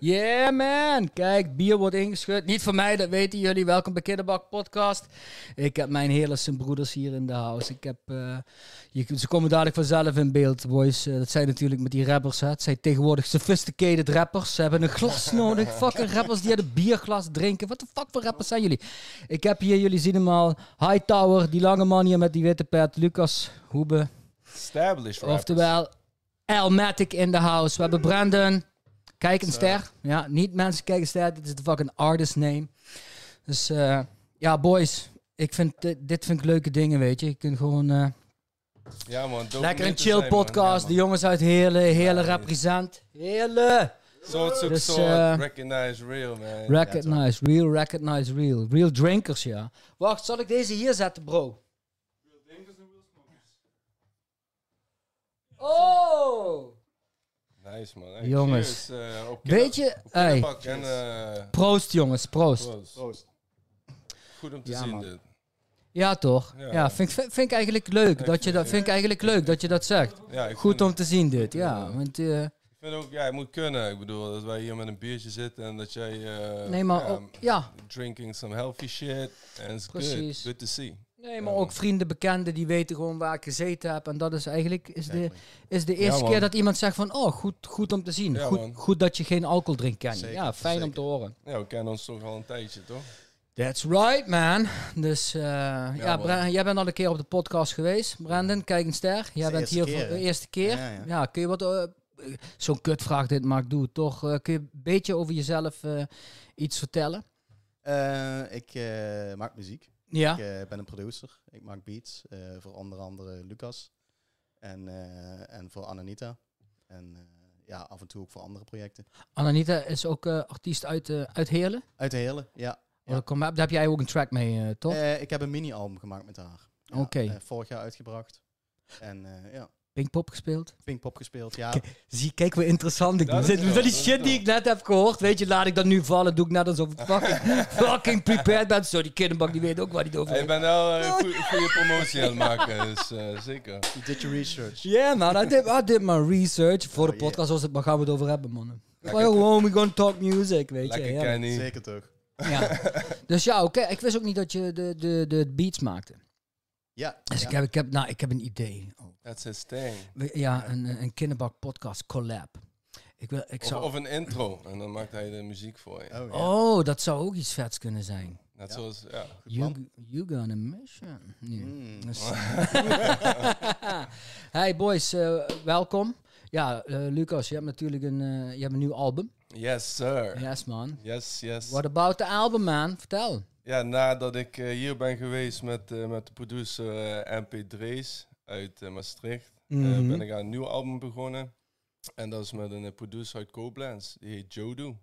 Yeah man, kijk, bier wordt ingeschud. Niet voor mij, dat weten jullie. Welkom bij Kinderbak Podcast. Ik heb mijn hele broeders hier in de house. Ik heb, eh, je, ze komen dadelijk vanzelf in beeld, boys. Eh, dat zijn natuurlijk met die rappers. Hè. Het zijn tegenwoordig sophisticated rappers. Ze hebben een glas nodig. Fucking rappers die uit een bierglas drinken. Wat de fuck voor rappers zijn jullie? Ik heb hier, jullie zien hem al, Hightower, die lange man hier met die witte pet. Lucas Hoebe. Established rappers. Oftewel, Elmatic in the house. We hebben Brandon. Kijk een ster. Ja, niet mensen kijken ster. Dit is de fucking artist name. Dus eh, ja, boys. Ik vind dit, dit vind ik leuke dingen, weet je. Je kunt gewoon eh, Ja man, lekker een chill zijn, man. podcast. De jongens uit Heerlen, Heerlen Ja, represent. Heerlen. Dus, sword, eh, recognize real man. Recognize, real, recognize, real. Real drinkers, ja. Wacht, zal ik deze hier zetten, bro? Oh! Nice man. Hey, Jongens. cheers, eh, op Weet je, hey. en, eh, Proost, jongens, proost. proost. Goed om te Ja, zien man. dit. Ja, toch? Ja. Ja, vind, ik- vind, vind ik eigenlijk leuk Ja, dat je dat, vind- ik eigenlijk leuk dat je dat zegt. Ja, Goed om te zien dit, ja. Ja. Want, eh, Ik vind ook, ja, het moet kunnen. Ik bedoel, dat wij hier met een biertje zitten en dat jij... eh, nee, maar ja, ook, ja, Drinking some healthy shit. And it's Precies. good. Good to see. Nee, maar ook vrienden, bekenden die weten gewoon waar ik gezeten heb. En dat is eigenlijk is de, is de eerste Ja, keer dat iemand zegt van, oh, goed, goed om te zien. Ja, goed, goed dat je geen alcohol drinkt, Kenny. Zeker, Ja, fijn om te horen. Ja, we kennen ons toch al een tijdje, toch? That's right, man. Dus eh, ja, jij bent al een keer op de podcast geweest, Brandon. Kijk een ster. Jij bent eerste hier keer, voor de eerste keer. Ja, ja. Ja, kun je wat... eh, Zo'n kutvraag dit, maar ik doe het toch. Eh, kun je een beetje over jezelf eh, iets vertellen? Eh, ik eh, maak muziek. Ja. Ik eh, ben een producer. Ik maak beats eh, voor onder andere Lucas en, eh, en voor Ananita. En ja, af en toe ook voor andere projecten. Ananita is ook artiest uit, uit Heerlen. Uit hele, ja. Oh, daar kom- daar heb jij ook een track mee, toch? Ik heb een mini-album gemaakt met haar. Ja, Oké. vorig jaar uitgebracht. En ja, Pinkpop gespeeld. Pinkpop gespeeld. Ja, Zie, kijk hoe interessant ik doe. dat is Zit- die dat is shit die ik net heb gehoord, weet je, laat ik dat nu vallen. Doe ik net alsof ik fucking, fucking prepared ben. Zo, die kinderbak die weet ook waar die het over heeft. bent wel een goede, goede promotie aan het maken, dus eh, zeker. you did your research. Yeah man, I did, I did my research. Voor de Oh, yeah. podcast was het, maar gaan we het over hebben, mannen. Lekker. Gewoon, we gonna talk music, weet je. Lekker ja. Kenny. Zeker toch? Ja. Dus ja, oké. Ik wist ook niet dat je de, de, de beats maakte. Ja. Dus ja. ik, heb, ik, heb, nou, ik heb een idee. That's his thing. Ja, een, een kinderbak podcast collab. Ik wil, ik Of, zou... of een intro en dan maakt hij de muziek voor je. Oh, ja. Oh, dat zou ook iets vets kunnen zijn. Net Ja. zoals, ja. You, you got a mission. Nee. Mm. Dus- hey boys, eh, welkom. Ja, eh, Lucas, je hebt natuurlijk een, eh, je hebt een nieuw album. Yes, sir. Yes man. Yes, yes. What about the album man? Vertel. Ja, nadat ik eh, hier ben geweest met, eh, met de producer eh, MP Drees uit Maastricht, Mhm. ben ik aan een nieuw album begonnen. En dat is met een producer uit Koblenz, die heet Jodo.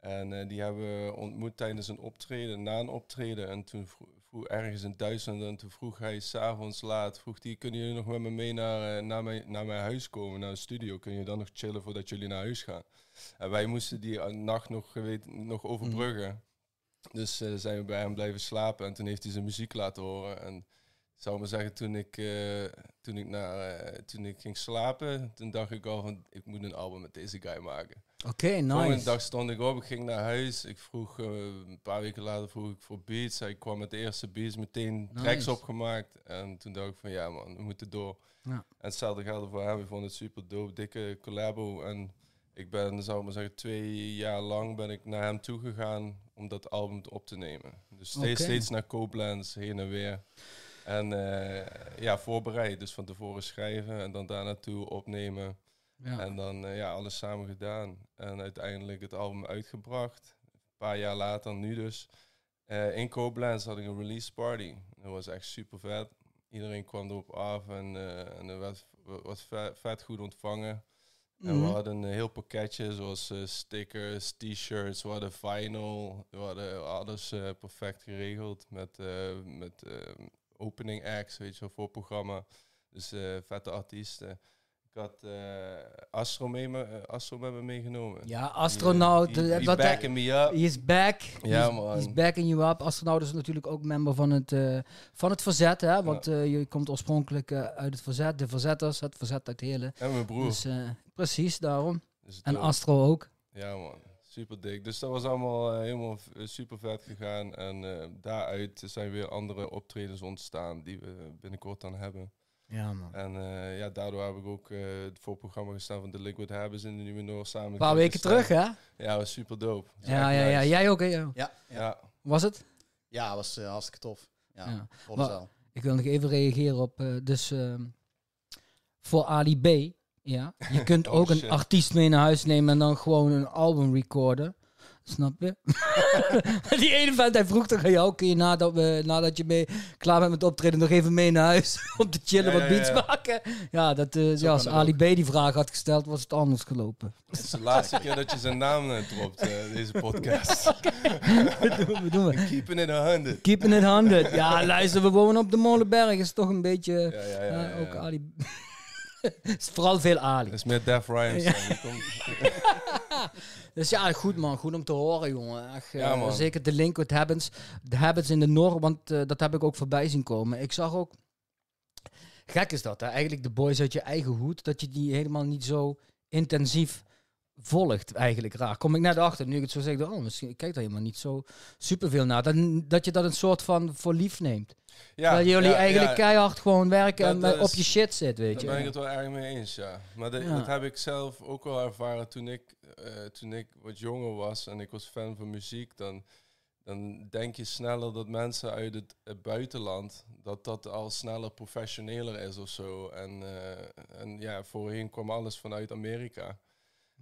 En die hebben we ontmoet tijdens een optreden, na een optreden. En toen vro- vroeg ergens in Duitsland, en toen vroeg hij s'avonds laat, vroeg hij, kunnen jullie nog met me mee naar, naar, mijn, naar mijn huis komen, naar de studio? Kun je dan nog chillen voordat jullie naar huis gaan? En wij moesten die nacht nog, weet, nog overbruggen. Dus eh, zijn we bij hem blijven slapen en toen heeft hij zijn muziek laten horen. En ik zou maar zeggen, toen ik, eh, toen, ik naar, eh, toen ik ging slapen, toen dacht ik al van, ik moet een album met deze guy maken. Oké, De volgende nice. dag stond ik op, ik ging naar huis. Ik vroeg, een paar weken later vroeg ik voor beats. Hij kwam met de eerste beats, meteen tracks Nice. opgemaakt. En toen dacht ik van, ja man, we moeten door. Ja. En hetzelfde geldt voor hem. Ik vond het super dope, dikke collabo. En ik ben, zou ik maar zeggen, twee jaar lang ben ik naar hem toe gegaan om dat album op te nemen. Dus steeds, steeds naar Koblenz, heen en weer. En eh, ja, voorbereid. Dus van tevoren schrijven en dan daar naartoe opnemen. Ja. En dan eh, ja, alles samen gedaan. En uiteindelijk het album uitgebracht. Een paar jaar later, nu dus. Eh, in Koblenz had ik een release party. Dat was echt super vet. Iedereen kwam erop af en, en er werd, was vet, vet goed ontvangen. En we Mhm. hadden een heel pakketje, zoals eh, stickers, t-shirts, we hadden vinyl, we hadden alles eh, perfect geregeld met, eh, met opening acts, weet je wel, voor programma. Dus vette artiesten. Ik had Astro, mee me, Astro met me meegenomen. Ja, astronaut. Eh, die wat- backing me up. He is back. Ja, He's- man. He's backing you up. Astronaut is natuurlijk ook member van het, van het Verzet. Hè? Want je komt oorspronkelijk uit het Verzet. De Verzetters, het Verzet uit Heerlen. En mijn broer. Dus precies, daarom. Dus En. Astro ook. Ja man, super dik. Dus dat was allemaal eh, helemaal v- super vet gegaan. En eh, daaruit zijn weer andere optredens ontstaan die we binnenkort dan hebben. Ja, man. En eh, ja, daardoor heb ik ook eh, het voorprogramma gestaan van The Liquid Habits in de Nieuwe Noord samen. Een paar weken terug, hè? Ja, was super dope. Was Ja, ja, ja. Jij ook, hè? Ja. Ja, Was het? ja was eh, hartstikke tof. Ja, Ja. Maar-. Ik wil nog even reageren op, eh, dus ehm, voor Ali B, ja, je kunt Oh, ook een artiest mee naar huis nemen en dan gewoon een album recorden. Snap je? Die ene vent, hij vroeg toch aan jou, kun je nadat, we, nadat je mee, klaar bent met optreden nog even mee naar huis om te chillen, Ja, wat beats ja. maken? Ja, dat, eh, ja, als Ali B die vraag had gesteld, was het anders gelopen. het is de laatste keer dat je zijn naam eh, dropt, eh, deze podcast. Doen we? Doen we? Keeping it a hundred. Keeping it 100. Ja, luister, we wonen op de Molenberg, is toch een beetje... Ja, ja, ja. ja, ja, ook. Ali. is vooral veel Ali. Dat is meer Def Rhymes. Ja. Dus ja, goed man, goed om te horen, jongen. Echt, eh, Ja, man. Zeker de link habits, de habits in de Noord, want eh, dat heb ik ook voorbij zien komen. Ik zag ook, gek is dat, hè? eigenlijk de boys uit je eigen hoed, dat je die helemaal niet zo intensief volgt, eigenlijk raar. Kom ik net achter, nu ik het zo zeg, oh, misschien kijk daar helemaal niet zo superveel naar. Dat, dat je dat een soort van voor lief neemt. Ja, dat jullie ja, eigenlijk ja. keihard gewoon werken Dat en is- op je shit zit, weet Daar je. ben ik het wel erg mee eens, ja. Maar dat, heb ik zelf ook wel ervaren toen ik, eh, toen ik wat jonger was en ik was fan van muziek. Dan, dan denk je sneller dat mensen uit het, het buitenland, dat dat al sneller professioneler is of zo. En, eh, en ja, voorheen kwam alles vanuit Amerika.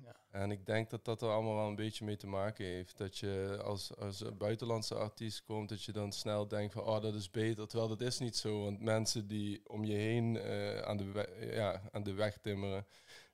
Ja. En ik denk dat dat er allemaal wel een beetje mee te maken heeft. Dat je als, als een buitenlandse artiest komt, dat je dan snel denkt van, oh, dat is beter. Terwijl dat is niet zo, want mensen die om je heen eh, aan, de we- ja, aan de weg timmeren,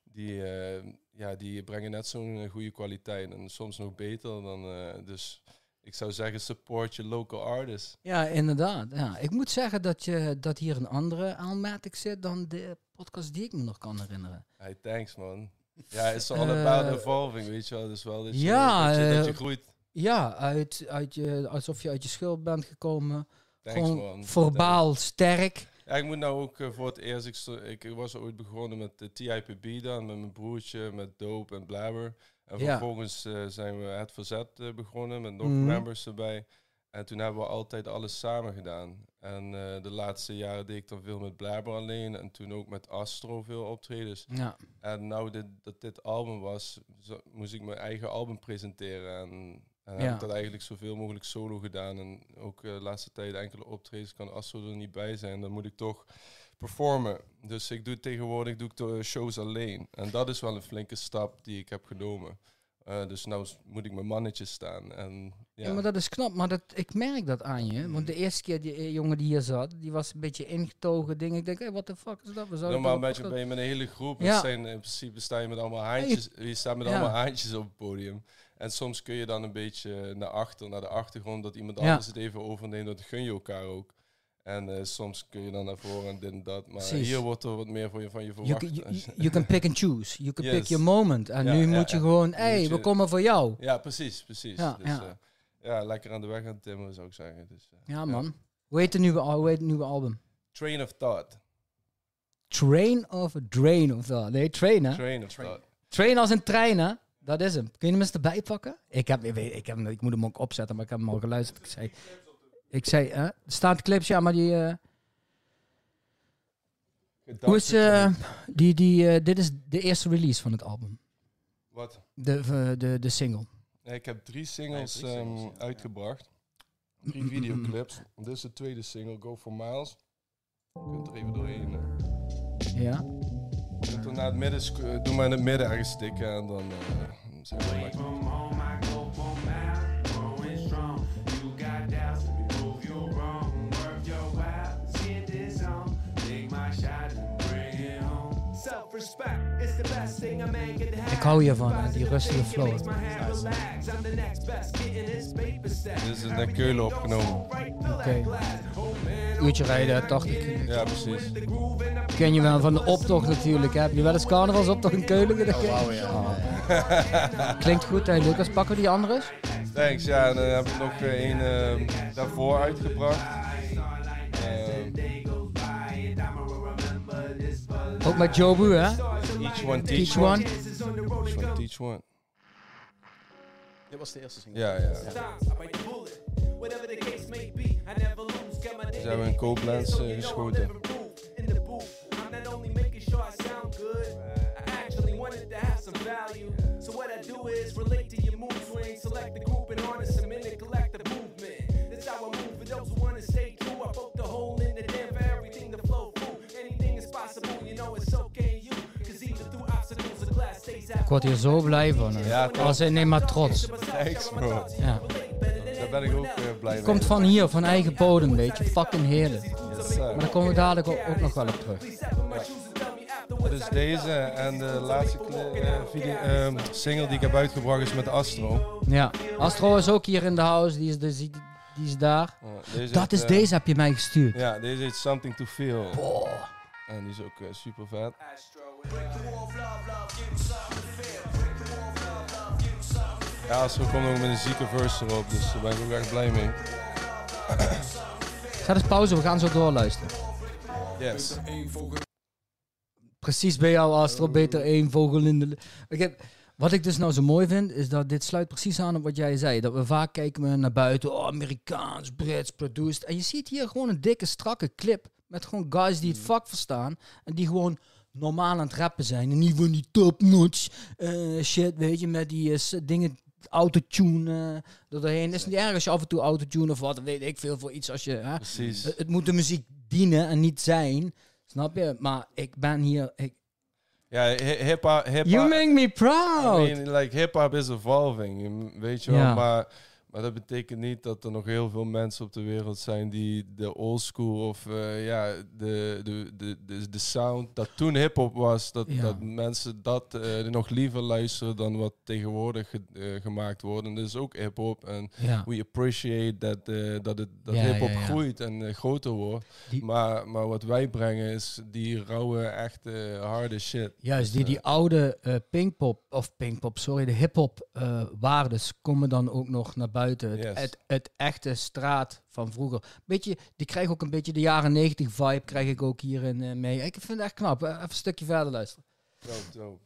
die, eh, ja, die brengen net zo'n eh, goede kwaliteit. En soms nog beter dan, dus ik zou zeggen, support je local artists. Ja, inderdaad. Ja. Ik moet zeggen dat, je, dat hier een andere Almatic zit dan de podcast die ik me nog kan herinneren. Hey, thanks man. Ja, it's all Eh, about evolving, weet je wel. Dus wel dat je, ja, dat je, dat je eh, groeit. Ja, uit, uit je, alsof je uit je schuld bent gekomen. Thanks Gewoon man. verbaal sterk. Ja, ik moet nou ook eh, voor het eerst. Ik, sto- ik was ooit begonnen met de TIPB dan, met mijn broertje, met Dope en Blabber. En Ja. vervolgens eh, zijn we het verzet eh, begonnen met nog Mhm. members erbij. En toen hebben we altijd alles samen gedaan. En eh, de laatste jaren deed ik dan veel met Blabber alleen. En toen ook met Astro veel optredens. Ja. En nou dit, dat dit album was, zo- moest ik mijn eigen album presenteren. En, en Ja. heb ik dat eigenlijk zoveel mogelijk solo gedaan. En ook eh, de laatste tijd enkele optredens kan Astro er niet bij zijn. Dan moet ik toch performen. Dus ik doe tegenwoordig doe ik de shows alleen. En dat is wel een flinke stap die ik heb genomen. Eh, dus nou moet ik mijn mannetjes staan. En, ja. Ja. maar dat is knap. Maar dat, ik merk dat aan je. Want de eerste keer die eh, jongen die hier zat, die was een beetje ingetogen ding. Ik denk, hey, what the fuck is dat? Normaal ben je, ben je met een hele groep. Ja. Zijn, in principe sta je met allemaal haantjes. Je staat met Ja. allemaal haantjes op het podium. En soms kun je dan een beetje naar achter, naar de achtergrond, dat iemand anders het even overneemt. Dat gun je elkaar ook. En eh, soms kun je dan naar voren en dit en dat. Maar Precies. hier wordt er wat meer van je, van je You, verwacht. can- you, you can pick and choose. You can pick your moment. En Ja, nu ja, moet je gewoon, hé, moet we komen voor jou. ja, precies, precies. Ja, dus, ja. eh, ja, lekker aan de weg aan timmeren zou ik zeggen. Dus, eh, Ja, man. Hoe heet de nieuwe, hoe heet het nieuwe album? Train of Thought. Train of Drain of dat? Nee, Train, hè? Train of Train. Thought. Train als een trein, hè? Dat is hem. Kun je hem eens erbij pakken? Ik, heb, ik, weet- ik, heb, ik moet hem ook opzetten, maar ik heb hem al geluisterd. Ik zei, ik zei hè? er staan clips, ja, maar die... eh, hoe is... eh, die, die, eh, dit is de eerste release van het album. Wat? De, eh, de, de single. Ja, ik heb drie singles, drie singles, ehm, ja. uitgebracht. Drie videoclips. Dit is de tweede single, Go for Miles. Je kunt er even doorheen. eh. Ja. Je kunt er naar het midden, sc- eh, doe maar in het midden ergens stikken en dan eh, zijn we. Ik hou hiervan, hè, die rustige flow. Dit is in Keulen opgenomen. Oké. Uurtje rijden, 80 kilometer. Ja, precies. Ken je wel van de optocht natuurlijk. hè? Heb je wel eens carnavalsoptocht in Keulen gedaan? Oh, wauw, ja. Klinkt goed, hè Lucas. Pakken we die andere eens? Thanks, ja, en dan heb ik nog eh, één eh, daarvoor uitgebracht. Eh, Ook met Jobu, hè? Each one teach Teach one. one. Each one teach each one. Dit was de eerste single. Ja, ja. Times, I bite the bullet. Whatever the case may be, I never lose. Got my Ze hebben in Koblenz eh, geschoten. In the booth, I'm not only making sure I sound good, I actually wanted to have some value. So what I do is relate to your mood swings, select the group and harness Ik word hier zo blij van. hè. Ja, nee, maar trots. Thanks, bro. Ja. Daar ben ik ook eh, blij mee. Komt van hier, van eigen bodem, weet je. Fucking heerlijk. Yes. Maar daar komen we dadelijk ook, ook nog wel op terug. Dus deze en de laatste eh, video, ehm, single die ik heb uitgebracht is met Astro. Ja. Astro is ook hier in de house, die is, dus, die, is daar. Deze Dat is eh, deze, heb je mij gestuurd. Ja, deze heet Something to Feel. En die is ook eh, super vet. Ja, Astro komt ook met een zieke verse erop, dus daar ben ik ook echt blij mee. Ga eens pauze, we gaan zo doorluisteren. Yes. Precies bij jou, Astro, beter één vogel in de... lu- Ik heb, wat ik dus nou zo mooi vind, is dat dit sluit precies aan op wat jij zei. Dat we vaak kijken we naar buiten, oh, Amerikaans, Brits, produced. En je ziet hier gewoon een dikke, strakke clip met gewoon guys die het vak verstaan. En die gewoon normaal aan het rappen zijn. En niet van die top-notch eh, shit, weet je, met die eh, dingen, autotune eh er doorheen. Het is niet erg als je af en toe autotune of wat, weet ik veel voor iets als je... Hè, Precies. het, het moet de muziek dienen en niet zijn. Snap je? Maar ik ben hier... Ik, Ja, hi- hip-hop. hip you make me proud! I mean, like hip-hop is evolving, weet je wel. Maar, maar dat betekent niet dat er nog heel veel mensen op de wereld zijn die de old school of eh, ja, de, de, de, de, de sound dat toen hip-hop was, dat, Ja. dat mensen dat eh, nog liever luisteren dan wat tegenwoordig ge- eh, gemaakt wordt. En dat is ook hip-hop. En ja. we appreciate dat, dat, het, dat Ja, hip-hop groeit en groter wordt. Die- Maar, maar wat wij brengen is die rauwe, echte, harde shit. Juist, die, Dus, die oude pinkpop, of pinkpop, sorry, de hip-hop waardes komen dan ook nog naar buiten. Het, Yes. het, het echte straat van vroeger. Beetje, die krijg ook een beetje de jaren 90 vibe, krijg ik ook hierin eh, mee. Ik vind het echt knap. Eh, Even een stukje verder luisteren. Dope, dope.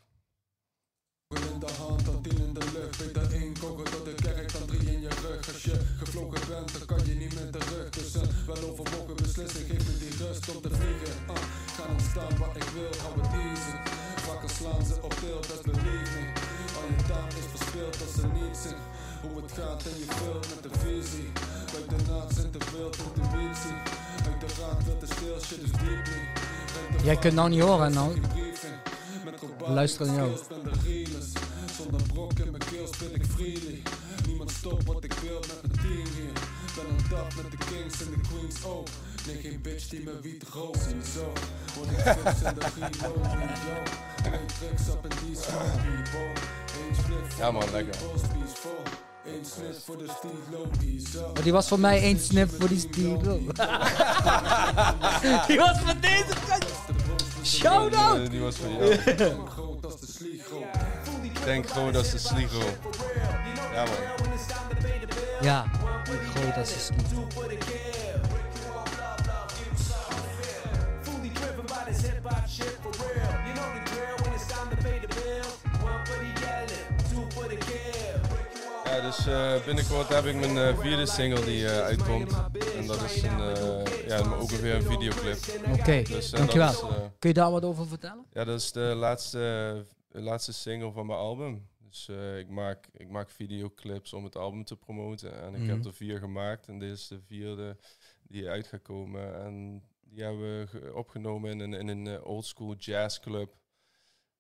in de hand, dan tien in de lucht. Beter één koken tot de kerk dan drie in je rug. Als je gevlogen bent, dan kan je niet meer terug. Dus een weloverwogen beslissing, geef me die rust om te vliegen. Uh, ga dan staan waar ik wil, hou het easy. Vakken slaan ze op deel, best believe me. Al je taal is verspeeld als ze niet zien. Hoe het gaat en je vult met de visie. Buik de naad zijn te wild, intuïtie. Uit de raad wil te stil, shit is. Ruik de Jij kunt nou niet horen, nou. Luister aan jou. de. Zonder brok in mijn keel spit ik freely. Niemand stopt wat ik wil met mijn team hier. Ben een dag met de kings en de queens ook. Nee, geen bitch die me wiet rookt. Zo, word ik fix en de reload. Yo, twee tricks op en die split voor Ja, man, de lekker. Stilo. Maar die was voor mij één snip voor die stiel. die was voor deze kant. Shout out! Die was voor jou. Groot als de sligo. Denk gewoon dat is de sligo. Ja man. Ja, ik driven by this hip hop shit dus eh, binnenkort heb ik mijn eh, vierde single die eh, uitkomt. En dat is een, ja, ook weer een videoclip. Oké, Dus, dankjewel. is, Kun je daar wat over vertellen? ja, dat is de laatste, laatste single van mijn album. Dus ik, maak, ik maak videoclips om het album te promoten. En ik Mhm. heb er vier gemaakt. En dit is de vierde die uit gaat komen. En die hebben we ge- opgenomen in een, in een oldschool jazzclub.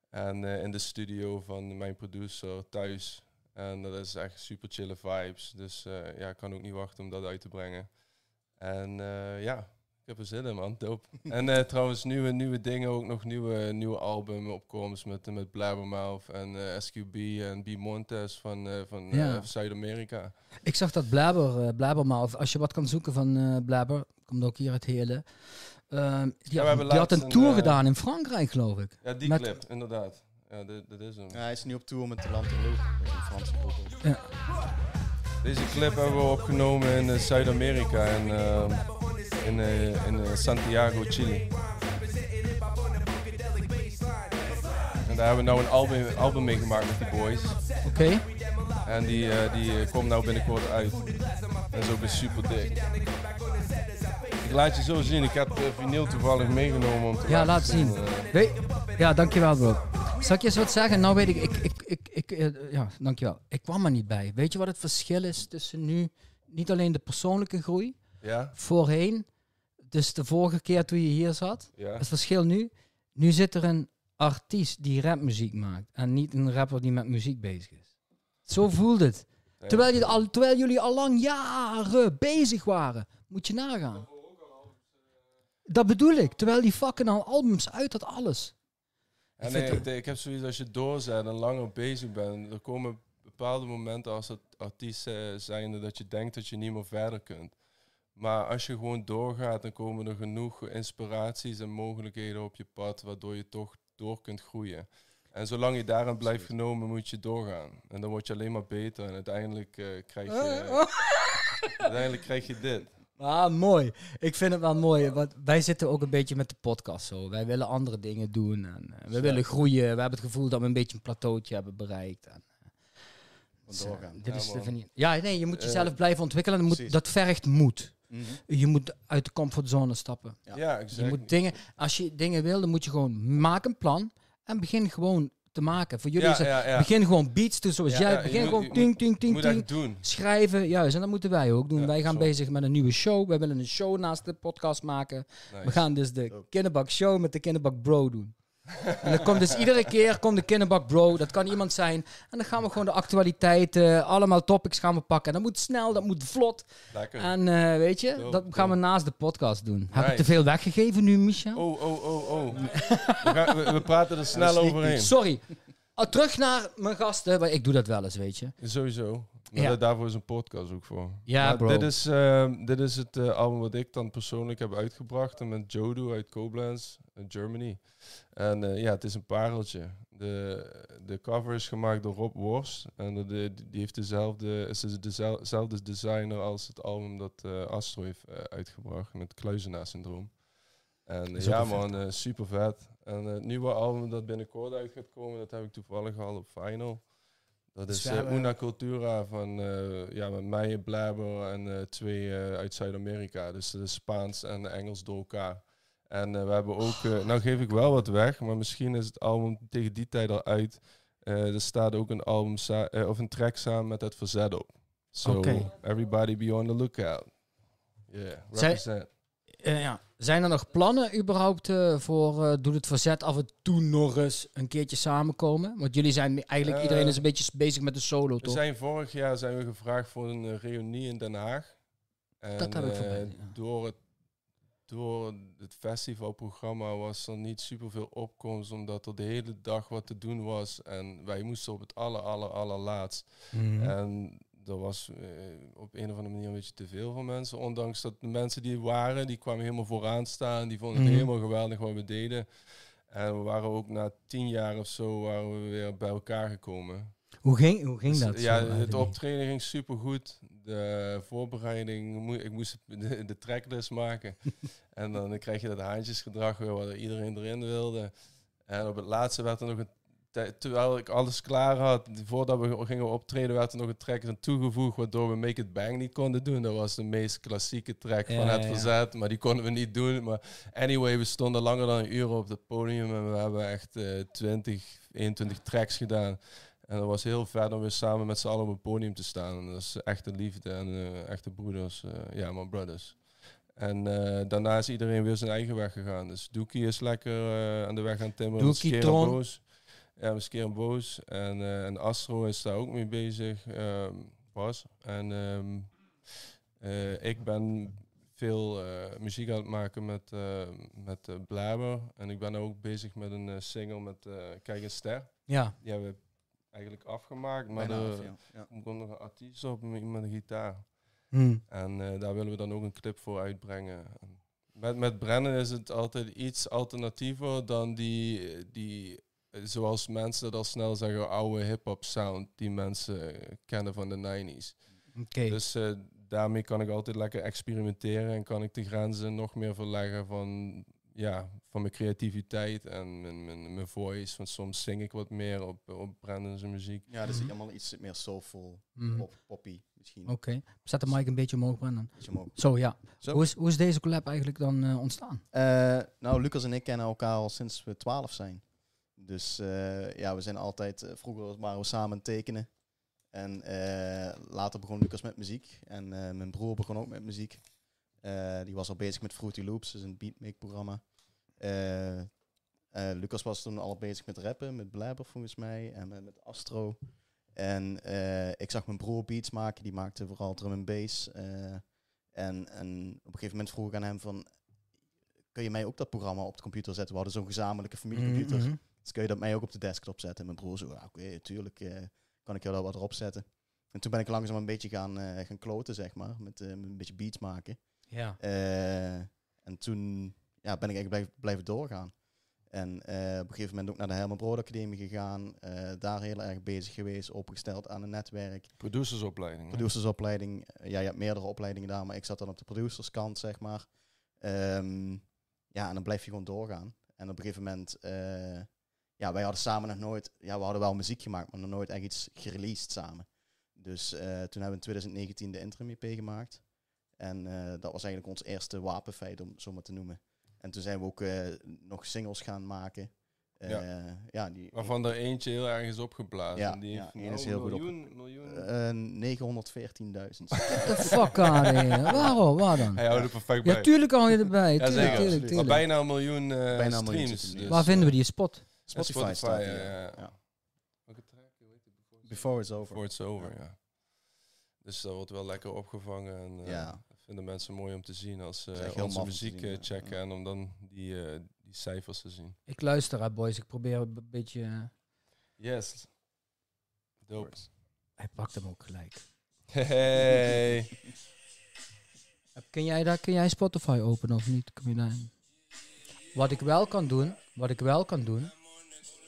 En in de studio van mijn producer thuis. En dat is echt super chille vibes. Dus eh, ja, ik kan ook niet wachten om dat uit te brengen. En eh, ja, ik heb er zin in, man. Dope. en eh, trouwens, nieuwe, nieuwe dingen, ook nog nieuwe, nieuwe album opkomst met, met Blabbermouth en SQB en B. Montes van, van Ja. Zuid-Amerika. Ik zag dat Blabber, Blabberma, of als je wat kan zoeken van Blabber, komt ook hier het hele. Ehm, die, had, die had een tour gedaan in Frankrijk, geloof ik. Ja, die Met- clip, inderdaad. Ja, dit, dit is hem. Ja, hij is nu op tour met de Lanterloo. Dat is een Franse ook. Deze clip hebben we opgenomen in eh, Zuid-Amerika en ehm, in, eh, in eh, Santiago, Chile. En daar hebben we nou een album, album mee gemaakt met die boys. Oké. En die, eh, die komt nou binnenkort uit. Dat is ook weer super dik. Ik laat je zo zien. Ik heb de vinyl toevallig meegenomen om te Ja, laat zien. eh. Weet, ja, dankjewel bro. Zal ik je eens wat zeggen? Nou weet ik, ik, ik, ik, ik eh, ja, dankjewel. Ik kwam er niet bij. Weet je wat het verschil is tussen nu, niet alleen de persoonlijke groei, ja, voorheen, dus de vorige keer toen je hier zat, ja. het verschil nu, nu zit er een artiest die rapmuziek maakt en niet een rapper die met muziek bezig is. Zo voelt het. Terwijl, je al, terwijl jullie al lang jaren bezig waren. Moet je nagaan. Dat bedoel ik. Terwijl die fucking al albums uit had, alles. En Ik nee, ik, ik heb zoiets als je doorzet en langer bezig bent. Er komen bepaalde momenten als het artiest zijnde dat je denkt dat je niet meer verder kunt. Maar als je gewoon doorgaat, dan komen er genoeg inspiraties en mogelijkheden op je pad, waardoor je toch door kunt groeien. En zolang je daarin blijft genomen, moet je doorgaan. En dan word je alleen maar beter. En uiteindelijk, eh, krijg, je, uiteindelijk krijg je dit. Ah, mooi. Ik vind het wel mooi. Want wij zitten ook een beetje met de podcast zo. Wij willen andere dingen doen. En, eh, we willen groeien. We hebben het gevoel dat we een beetje een plateautje hebben bereikt. En, eh, dus, eh, doorgaan. dit Ja, is de man. vernie- ja, nee, je moet jezelf blijven ontwikkelen. Dat, moet, precies. dat vergt moed. Mhm. Je moet uit de comfortzone stappen. Ja. Je moet dingen, als je dingen wil, dan moet je gewoon maak een plan en begin gewoon te maken. Voor jullie ja, is het, ja, ja. begin gewoon beats te zoals Ja, jij. begin moet- gewoon ting, ting, ting, ting. doen. Schrijven, juist. En dat moeten wij ook doen. Ja, wij gaan zo. bezig met een nieuwe show. Wij willen een show naast de podcast maken. Nice. We gaan dus de. Kinderbak Show met de Kinderbak Bro doen. En dan komt dus iedere keer komt de Kinderbak Bro. Dat kan iemand zijn. En dan gaan we gewoon de actualiteiten, allemaal topics gaan we pakken. En dat moet snel, dat moet vlot. Lekker. En eh, weet je, dat gaan we naast de podcast doen. Heb ik te veel weggegeven nu, Michel? Oh, oh, oh, oh. we, gaan- we- we praten er snel overheen. Sorry. Ah, terug naar mijn gasten. want Ik doe dat wel eens, weet je. Sowieso. Maar Ja. da- daarvoor is een podcast ook voor. Ja, Maar bro. Dit is, ehm, dit is het eh, album wat ik dan persoonlijk heb uitgebracht. En met Jodo uit Koblenz, in Germany. En eh, ja, het is een pareltje. De, de cover is gemaakt door Rob Worst. En de, die heeft dezelfde, is dezel- dezelfde designer als het album dat eh, Astro heeft eh, uitgebracht. Met Kluizenaar-syndroom. En eh, ja vet. man, eh, super vet. En eh, het nieuwe album dat binnenkort uit gaat komen, dat heb ik toevallig al op vinyl. Dat Dus is we eh, Una Cultura van eh, ja, met mij, Blabber en eh, twee uit Zuid-Amerika. Dus dat is Spaans en Engels door elkaar. En we hebben ook, nou geef ik wel wat weg, maar misschien is het album tegen die tijd al uit. Er staat ook een album of een track samen met het verzet op. So everybody be on the lookout. Yeah, Zij- Eh, ja. Zijn er nog plannen überhaupt eh, voor eh Doe het Verzet af en toe nog eens een keertje samenkomen? Want jullie zijn eigenlijk, iedereen is een beetje bezig met de solo, We toch? zijn vorig jaar zijn we gevraagd voor een reunie in Den Haag. En, Dat heb ik voorbij, ja. door, het, door het festivalprogramma was er niet superveel opkomst, omdat er de hele dag wat te doen was. En wij moesten op het aller, aller, allerlaatst. Mhm. En er was eh, op een of andere manier een beetje te veel van mensen. Ondanks dat de mensen die waren, die kwamen helemaal vooraan staan. Die vonden het Mhm. helemaal geweldig wat we deden. En we waren ook na tien jaar of zo waren we weer bij elkaar gekomen. Hoe ging, hoe ging Dus, dat? ja, zo het optreden ging super goed. De voorbereiding, ik moest de, de tracklist maken. en dan krijg je dat haantjesgedrag weer, waar iedereen erin wilde. En op het laatste werd er nog een... Terwijl ik alles klaar had, voordat we gingen optreden, werd er nog een track aan toegevoegd, waardoor we Make It Bang niet konden doen. Dat was de meest klassieke track Ja, van het ja, verzet, maar die konden we niet doen. Maar anyway, we stonden langer dan een uur op het podium en we hebben echt eh 20, 21 tracks gedaan. En dat was heel vet om weer samen met z'n allen op het podium te staan. En dat is echte liefde en eh, echte broeders. eh, ja, mijn brothers. En eh, daarna is iedereen weer zijn eigen weg gegaan. Dus Doekie is lekker eh, aan de weg aan timmeren. Doekie, Tron. Ja, en Boos. En, eh, en Astro is daar ook mee bezig. ehm was. En ehm, eh, ik ben veel eh, muziek aan het maken met, eh met Blaber. En ik ben ook bezig met een single met eh, Kijk een Ster. Ja. Die hebben we eigenlijk afgemaakt, maar Bijna er ja. Komt nog een artiest op met met een gitaar. Hm. En eh, daar willen we dan ook een clip voor uitbrengen. En Met, met Brennan is het altijd iets alternatiever dan die, die zoals mensen dat al snel zeggen, oude hip-hop sound die mensen kennen van de 90s. Oké. Dus eh, daarmee kan ik altijd lekker experimenteren en kan ik de grenzen nog meer verleggen van ja, van mijn creativiteit en mijn, mijn, mijn voice. Want soms zing ik wat meer op, op Brandon's muziek. Ja, dus Mhm. allemaal iets meer soulful, Mhm. pop, poppy misschien. Oké. Zet de mic een beetje omhoog, Brandon. Beetje omhoog. Zo, ja. Zo. Hoe, is, hoe is deze collab eigenlijk dan eh, ontstaan? Eh, nou, Lucas en ik kennen elkaar al sinds we 12 zijn. Dus eh, ja, we zijn altijd. eh, vroeger waren we samen tekenen. En eh, later begon Lucas met muziek. En mijn broer begon ook met muziek. Die was al bezig met Fruity Loops, dus een beatmake-programma. Lucas was toen al bezig met rappen, met Blabber volgens mij. En met, met Astro. En ik zag mijn broer beats maken. Die maakte vooral drum en bass. en, en op een gegeven moment vroeg ik aan hem van kun je mij ook dat programma op de computer zetten? We hadden zo'n gezamenlijke familiecomputer. Mhm. Dus kun je dat mij ook op de desktop zetten? En mijn broer zo, ja, oké, tuurlijk eh, kan ik jou daar wat erop zetten. En toen ben ik langzaam een beetje gaan, eh, gaan kloten, zeg maar. Met, eh, een beetje beats maken. Ja. Eh, en toen ja, ben ik eigenlijk blijf, blijven doorgaan. En eh, op een gegeven moment ook naar de Herman Brood Academie gegaan. eh, daar heel erg bezig geweest, opgesteld aan een netwerk. Producersopleiding. Producersopleiding. ja, je hebt meerdere opleidingen daar, maar ik zat dan op de producerskant, zeg maar. Ehm, ja, en dan blijf je gewoon doorgaan. En op een gegeven moment, eh, ja, wij hadden samen nog nooit, ja, we hadden wel muziek gemaakt, maar nog nooit echt iets gereleased samen. Dus eh, toen hebben we in 2019 de interim EP gemaakt. En eh, dat was eigenlijk ons eerste wapenfeit, om het zo maar te noemen. En toen zijn we ook eh, nog singles gaan maken. Eh, Ja. ja. die, Waarvan er eentje heel erg is opgeblazen. Ja, die ja, heeft nou is heel goed op- miljoen, miljoen. eh 914.000. The fuck here. Waarom? Waar dan? Hij houdt er perfect bij. Ja, tuurlijk hou je erbij. Ja, Tuurlijk, zeker. tuurlijk, Maar Maar tuurlijk. bijna een miljoen eh, Bijna een miljoen streams. nu. dus, Waar vinden we die spot? Spotify, Spotify, staat ja, hier, ja, ja. ja. Welke track? Hoe heet het? Before it's over. Before it's over, ja. Dus dat wordt wel lekker opgevangen. En, eh, Ja. dat vinden mensen mooi om te zien als ze heel onze muziek zien, eh, checken. Ja. En om dan die, eh, die cijfers te zien. Ik luister, hè, boys. Ik probeer een beetje... Yes. Dope. hij pakt hem ook gelijk. Hey. Kun jij, daar, kun jij Spotify openen of niet? Kun je daar... Wat ik wel kan doen, wat ik wel kan doen...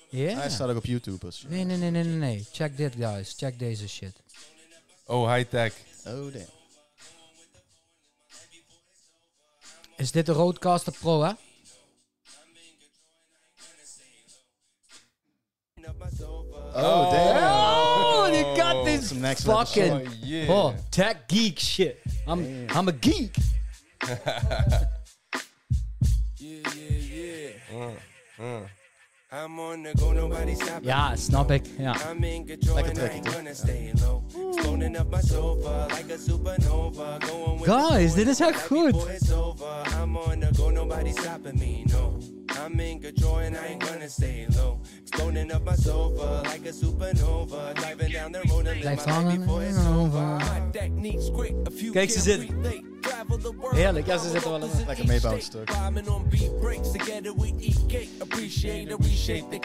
Ja. Hij staat ook op YouTube. Dus. Nee, nee, nee, nee, nee, nee. Check dit, guys. Check deze shit. Oh, high-tech. Oh, damn. Is dit de Roadcaster Pro, hè? Oh, damn. Oh, you got this Some next level fucking... Oh, yeah. Oh, tech geek shit. I'm, Damn. I'm a geek. Yeah, yeah, yeah. Uh, uh. I'm on the go, nobody stopping Ja, me, snap no. ik. Ja. I'm in control Lekker and I ain't trekkie, gonna stay low. Exploding up my sofa like a supernova. Going with Guys, the dit is echt right goed. before it's over. I'm on the go, nobody stopping me, no. I'm in control and I ain't gonna stay low. Exploding up my sofa like a supernova. Driving down the road and live Blijft my life hangen before it's en over. over. My deck needs quick, a few Kijk, ze can't Heerlijk, ja, ze zitten wel in- Lekker meebouwend stuk.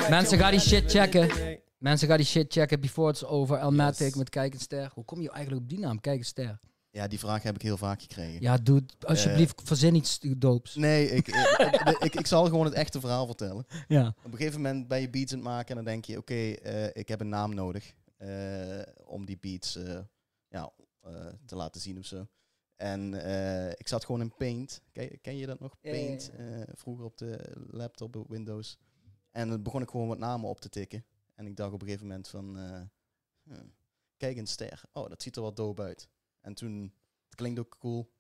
Mensen, ga die shit checken. Mensen, ga die shit checken before it's over. Elmatic Yes. met Kijk en Ster. Hoe kom je eigenlijk op die naam? Kijk en Ster. Ja, die vraag heb ik heel vaak gekregen. Ja, doe alsjeblieft, verzin iets doops. Nee, ik, ik, ik, ik zal gewoon het echte verhaal vertellen. Ja. Op een gegeven moment ben je beats aan het maken en dan denk je, oké, eh, ik heb een naam nodig eh, om die beats eh, ja, eh, te laten zien of zo. En eh, ik zat gewoon in Paint. Ken, ken je dat nog? Ja, ja, ja. Paint. eh, vroeger op de laptop, op Windows. En dan begon ik gewoon wat namen op te tikken. En ik dacht op een gegeven moment van, eh, kijk een ster. Oh, dat ziet er wat dope uit. En toen, het klinkt ook cool.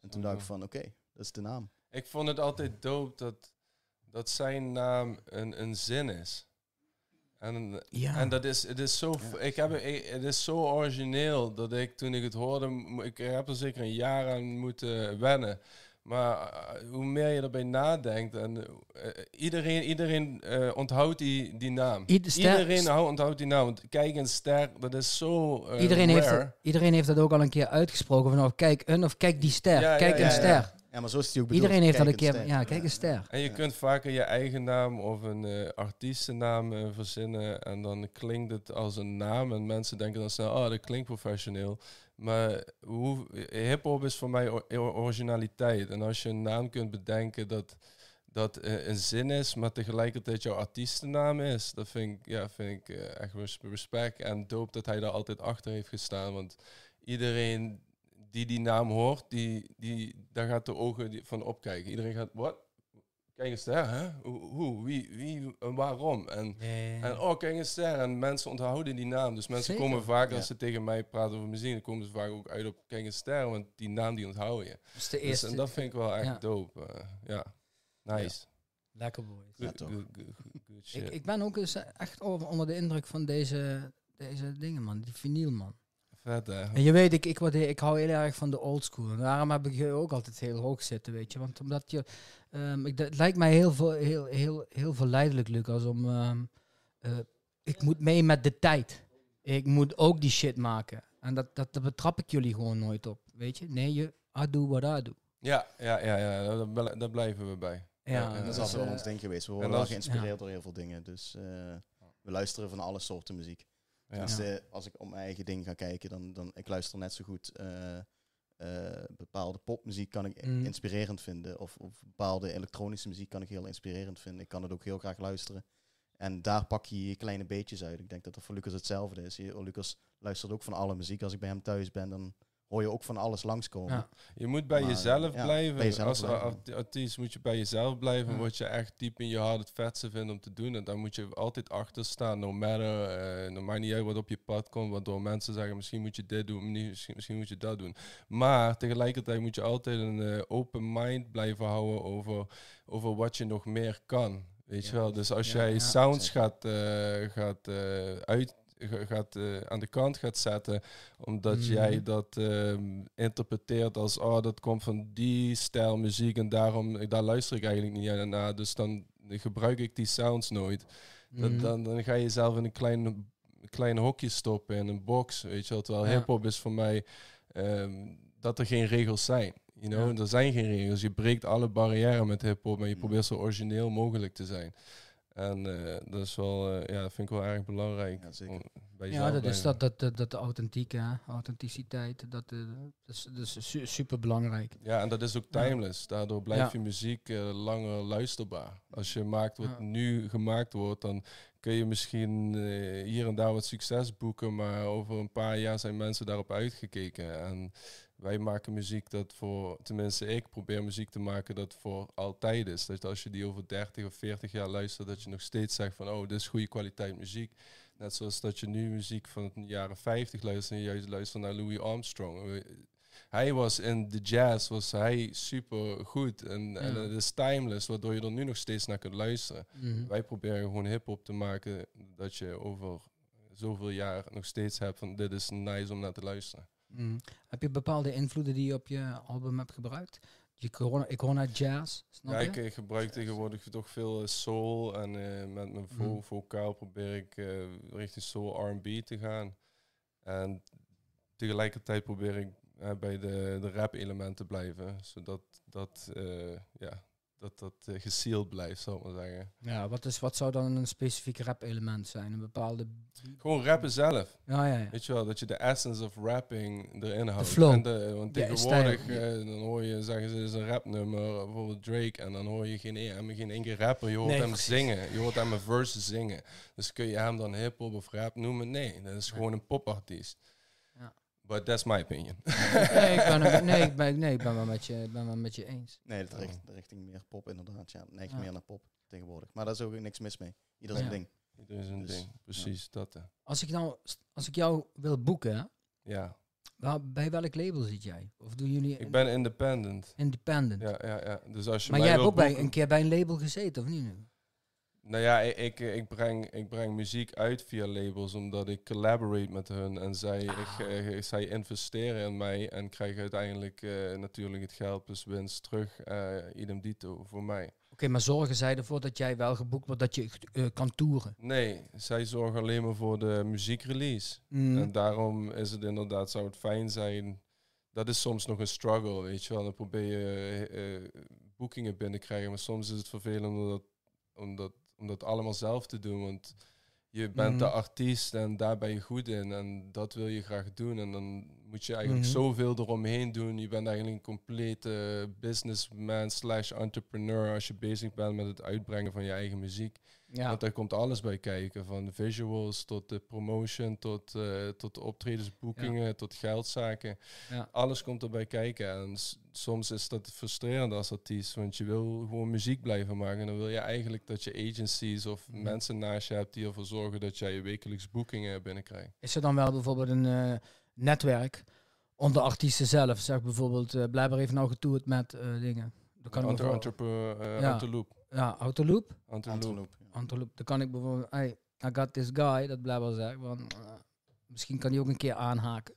En toen dacht ik van, oké, dat is de naam. Ik vond het altijd dope dat, dat zijn naam een, een zin is. En, Ja. en dat is, het is zo, ik heb, ik- het is zo origineel dat ik toen ik het hoorde, ik heb er zeker een jaar aan moeten wennen. Maar eh, hoe meer je erbij nadenkt, en eh, iedereen, iedereen eh, onthoudt die, die naam. Ieder iedereen hou- onthoudt die naam. Want kijk, een ster, dat is zo iedereen, heeft iedereen heeft dat ook al een keer uitgesproken. Van, oh, kijk een of kijk die ster. Ja, kijk een ja, ster. Ja, maar zo is die ook bedoeld. Iedereen heeft dat een keer. Ja, kijk een ster. En je Ja. kunt vaker je eigen naam of een eh, artiestennaam eh, verzinnen. En dan klinkt het als een naam. En mensen denken dan snel, oh, dat klinkt professioneel. Maar hoe, hip-hop is voor mij originaliteit. En als je een naam kunt bedenken dat dat eh, een zin is, maar tegelijkertijd jouw artiestennaam is, dat vind ik, ja, vind ik echt res- respect. En dope dat hij daar altijd achter heeft gestaan. Want iedereen die die naam hoort, die, die, daar gaat de ogen van opkijken. Iedereen gaat, wat? kijk eens daar, hè? Hoe, hoe, wie, wie en waarom? En, en oh, kijk eens daar. En mensen onthouden die naam. Dus mensen Zeker. komen vaak, als Ja. ze tegen mij praten over muziek, dan komen ze vaak ook uit op kijk eens daar, want die naam die onthouden je. dat is de Dus, eerste. en dat vind ik wel echt ja. dope. eh, ja, nice. Lekker boys. Ja, toch. good, good, good, good shit. Ik, ik ben ook eens echt over- onder de indruk van deze, deze dingen, man. Die vinyl, man. Vet, hè? En je weet, ik, ik, waardeer- ik hou heel erg van de old school. En daarom heb ik je ook altijd heel hoog zitten, weet je. Want omdat je... ehm, ik, het lijkt mij heel, veel, heel, heel, heel verleidelijk, Lucas, om... ehm, eh, ik moet mee met de tijd. Ik moet ook die shit maken. En dat, dat, dat betrap ik jullie gewoon nooit op, weet je. Nee, je... I do what I do. Ja, ja, ja, ja daar, blijven we bij. Ja, Ja, dat is dus, altijd wel eh, ons ding geweest. We en worden wel geïnspireerd ja. door heel veel dingen. Dus eh, we luisteren van alle soorten muziek. Ja. Dus eh, als ik op mijn eigen ding ga kijken, dan, dan ik luister net zo goed eh, eh, bepaalde popmuziek kan ik Mm. inspirerend vinden. Of, of bepaalde elektronische muziek kan ik heel inspirerend vinden. Ik kan het ook heel graag luisteren. En daar pak je je kleine beetjes uit. Ik denk dat dat voor Lucas hetzelfde is. Je, Lucas luistert ook van alle muziek. Als ik bij hem thuis ben, dan hoor je ook van alles langskomen. Ja. Je moet bij Maar, jezelf ja, blijven. bij jezelf Als blijven. art- artiest moet je bij jezelf blijven. Ja. Wat je echt diep in je hart het vetste vindt om te doen. En daar moet je altijd achter staan. No matter. eh no maakt niet uit wat op je pad komt. Waardoor mensen zeggen misschien moet je dit doen. Misschien, misschien moet je dat doen. Maar tegelijkertijd moet je altijd een eh, open mind blijven houden over, over wat je nog meer kan. Weet je Ja. wel? Dus als Ja, jij ja, sounds zeker. gaat, eh, gaat eh, uit gaat, eh, aan de kant gaat zetten, omdat Mhm. jij dat ehm, interpreteert als, oh, dat komt van die stijl muziek en daarom, daar luister ik eigenlijk niet naar, dus dan gebruik ik die sounds nooit. Dan, Mhm. dan, dan ga je jezelf in een klein, klein hokje stoppen, in een box, weet je wel. Terwijl Ja. hip-hop is voor mij ehm, dat er geen regels zijn. You know? Ja. Er zijn geen regels. Je breekt alle barrières met hip-hop en je probeert zo origineel mogelijk te zijn. En eh, dat is wel, eh, ja, dat vind ik wel erg belangrijk. Ja, zeker. Ja, jezelf dat is dat, dat, dat, dat de authentieke, hè, authenticiteit, dat, eh, dat is, dat is su- super belangrijk. Ja, en dat is ook timeless. Daardoor blijft Ja. je muziek eh, langer luisterbaar. Als je maakt wat Ja. nu gemaakt wordt, dan kun je misschien eh, hier en daar wat succes boeken, maar over een paar jaar zijn mensen daarop uitgekeken. En wij maken muziek dat voor, tenminste ik probeer muziek te maken dat voor altijd is. Dat als je die over 30 of 40 jaar luistert, dat je nog steeds zegt van, oh, dit is goede kwaliteit muziek. Net zoals dat je nu muziek van de jaren 50 luistert en juist luistert naar Louis Armstrong. Hij was in de jazz, was hij super goed. En, en Ja. het is timeless, waardoor je er nu nog steeds naar kunt luisteren. Mhm. Wij proberen gewoon hip-hop te maken dat je over zoveel jaar nog steeds hebt van dit is nice om naar te luisteren. Mhm. Heb je bepaalde invloeden die je op je album hebt gebruikt? Je, ik hoor- ik hoor naar jazz, snap Ja, je? ik, ik gebruik tegenwoordig toch veel eh, soul en eh, met mijn vo Mhm. vocaal probeer ik eh, richting soul R&B te gaan. En tegelijkertijd probeer ik bij de, de rap elementen te blijven, zodat dat, ja, dat, dat eh, gesealed blijft, zal ik maar zeggen. Ja, wat, is, wat zou dan een specifiek rap element zijn? Een bepaalde... Gewoon rappen zelf. Ja, ja, ja. Weet je wel, dat je de essence of rapping erin houdt. flow. En de, want tegenwoordig eh, dan hoor je, zeggen ze, is een rapnummer, bijvoorbeeld Drake, en dan hoor je geen, e- geen keer rapper. Je hoort Nee, hem precies. zingen, je hoort hem een verse zingen. Dus kun je hem dan hip-hop of rap noemen? Nee, dat is gewoon een popartiest. But that's my opinion. Nee, ik ben, er- nee, ik ben, nee, ik ben wel met je, ben wel met je eens. Nee, dat richt, de richting meer pop inderdaad. Ja, neigt Ja. meer naar pop tegenwoordig. Maar daar is ook niks mis mee. Ieder Ja. zijn ding. Is een Dus, ding. Precies, dat. hè. Als ik, nou, als ik jou wil boeken, Ja, waar, bij welk label zit jij? Of doen jullie ik ben independent. independent? Ja, ja, ja. Dus als je maar mij jij hebt ook bij, een keer bij een label gezeten, of niet nu? Nou ja, ik, ik, breng, ik breng muziek uit via labels omdat ik collaborate met hun en zij, Ah. ik, eh, zij investeren in mij en krijgen uiteindelijk eh, natuurlijk het geld plus winst terug, eh idem dito, voor mij. Oké, maar zorgen zij ervoor dat jij wel geboekt wordt, dat je kan toeren? Nee, zij zorgen alleen maar voor de muziekrelease. Mm. En daarom is het inderdaad, zou het fijn zijn, dat is soms nog een struggle, weet je wel. Dan probeer je eh, eh, boekingen binnenkrijgen, maar soms is het vervelend om dat, om dat, allemaal zelf te doen, want je bent de Mhm. artiest en daar ben je goed in en dat wil je graag doen. En dan moet je eigenlijk Mhm. zoveel eromheen doen. Je bent eigenlijk een complete businessman slash entrepreneur als je bezig bent met het uitbrengen van je eigen muziek. Ja. Want daar komt alles bij kijken. Van visuals tot de promotion, tot, eh tot optredensboekingen, tot geldzaken. Ja. Alles komt erbij kijken. En soms is dat frustrerend als artiest. Want je wil gewoon muziek blijven maken. En dan wil je eigenlijk dat je agencies of Mhm. mensen naast je hebt die ervoor zorgen dat jij je wekelijks boekingen binnenkrijgt. Is er dan wel bijvoorbeeld een eh, netwerk onder artiesten zelf? Zeg bijvoorbeeld, eh blijkbaar heeft nou getoerd met eh, dingen. Dan kan Anter, eh, Ja. Ja, Autoloop. Anteloop. Dan kan ik bijvoorbeeld, hey, I got this guy, dat blijkbaar zegt. Van, eh, misschien kan hij ook een keer aanhaken.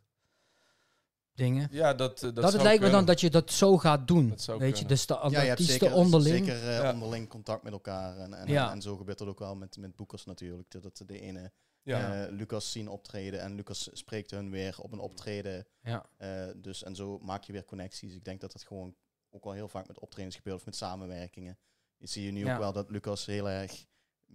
Dingen. Ja, dat, eh, dat, Dat, het lijkt me dan dat je dat zo gaat doen. Dat zou Weet je, dus de, Ja, je artiesten zeker, onderling. zeker eh, Ja. onderling contact met elkaar. En, en, Ja. en zo gebeurt dat ook wel met, met boekers natuurlijk. Dat- Dat de ene Ja. eh, Lucas zien optreden en Lucas spreekt hun weer op een optreden. Ja. Eh, dus, en zo maak je weer connecties. Ik denk dat dat gewoon ook wel heel vaak met optredens gebeurt of met samenwerkingen. Je ziet je nu Ja. ook wel dat Lucas heel erg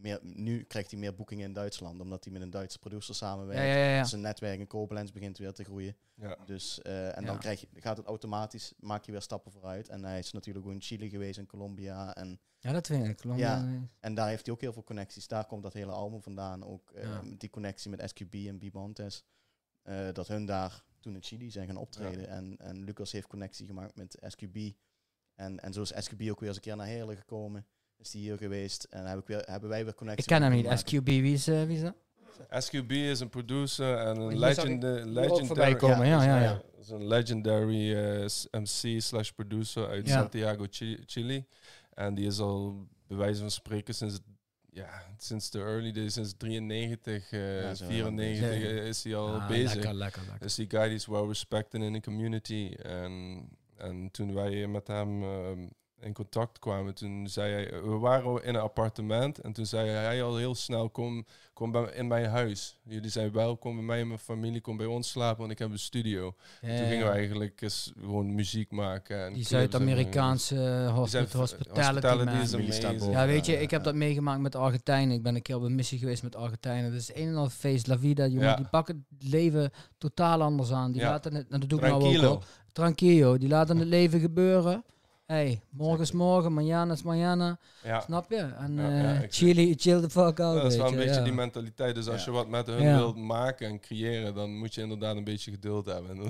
meer, nu krijgt hij meer boekingen in Duitsland, omdat hij met een Duitse producer samenwerkt. Ja, ja. Zijn netwerk in Koblenz begint weer te groeien. Ja. Dus, eh, en Ja. dan krijg je, gaat het automatisch, maak je weer stappen vooruit. En hij is natuurlijk ook in Chili geweest en Colombia. En, Ja, dat weet ik. Colombia, Ja. en daar heeft hij ook heel veel connecties. Daar komt dat hele album vandaan. Ook eh, die connectie met SQB en Bibantes. eh dat hun daar toen in Chili zijn gaan optreden. En, en Lucas heeft connectie gemaakt met SQB. En, en zo is SQB ook weer eens een keer naar Heerlen gekomen. Is die hier geweest. En heb ik weer, hebben wij weer connectie. Ik ken hem niet. SQB, wie is, eh, wie is dat? SQB is een producer en een legend, ook legendary... komen, ja, ja, ja. is een legendary eh, MC slash producer uit Ja. Santiago, Chi- Chili. En die is al, bij wijze van spreken, sinds, ja, sinds de early days, sinds 93, eh, Ja, zo lang 94 bezig. eh, is hij al Ah, bezig. Lekker, lekker, lekker. Dus die guy die is well respected in de community. En, en toen wij met hem ehm, in contact kwamen, toen zei hij, we waren in een appartement en toen zei hij al heel snel, kom, kom bij, in mijn huis. Jullie zijn welkom bij mij en mijn familie, kom bij ons slapen, want ik heb een studio. Ja, toen ja, gingen we eigenlijk eens gewoon muziek maken. En Die Zuid-Amerikaanse eh, Die zijn- hospi- hospitality, hospitality man. is Familie staat amazing. boven. Ja, weet je, Ja, ik heb dat meegemaakt met Argentijnen. Ik ben een keer op een missie geweest met Argentijnen. Dat is een en al feest, la vida, jongen. Ja. Die pakken het leven totaal anders aan. Die Ja. laten het, en dat doe ik nou ook al. Tranquilo. Die laten het leven gebeuren. Hey, morgen is morgen, mañana is mañana. Ja. Snap je? En Ja, eh, ja, exact. chili, chill the fuck out. Ja, dat is weet wel een je, beetje ja. die mentaliteit. Dus als Ja. je wat met hun Ja. wilt maken en creëren, dan moet je inderdaad een beetje geduld hebben.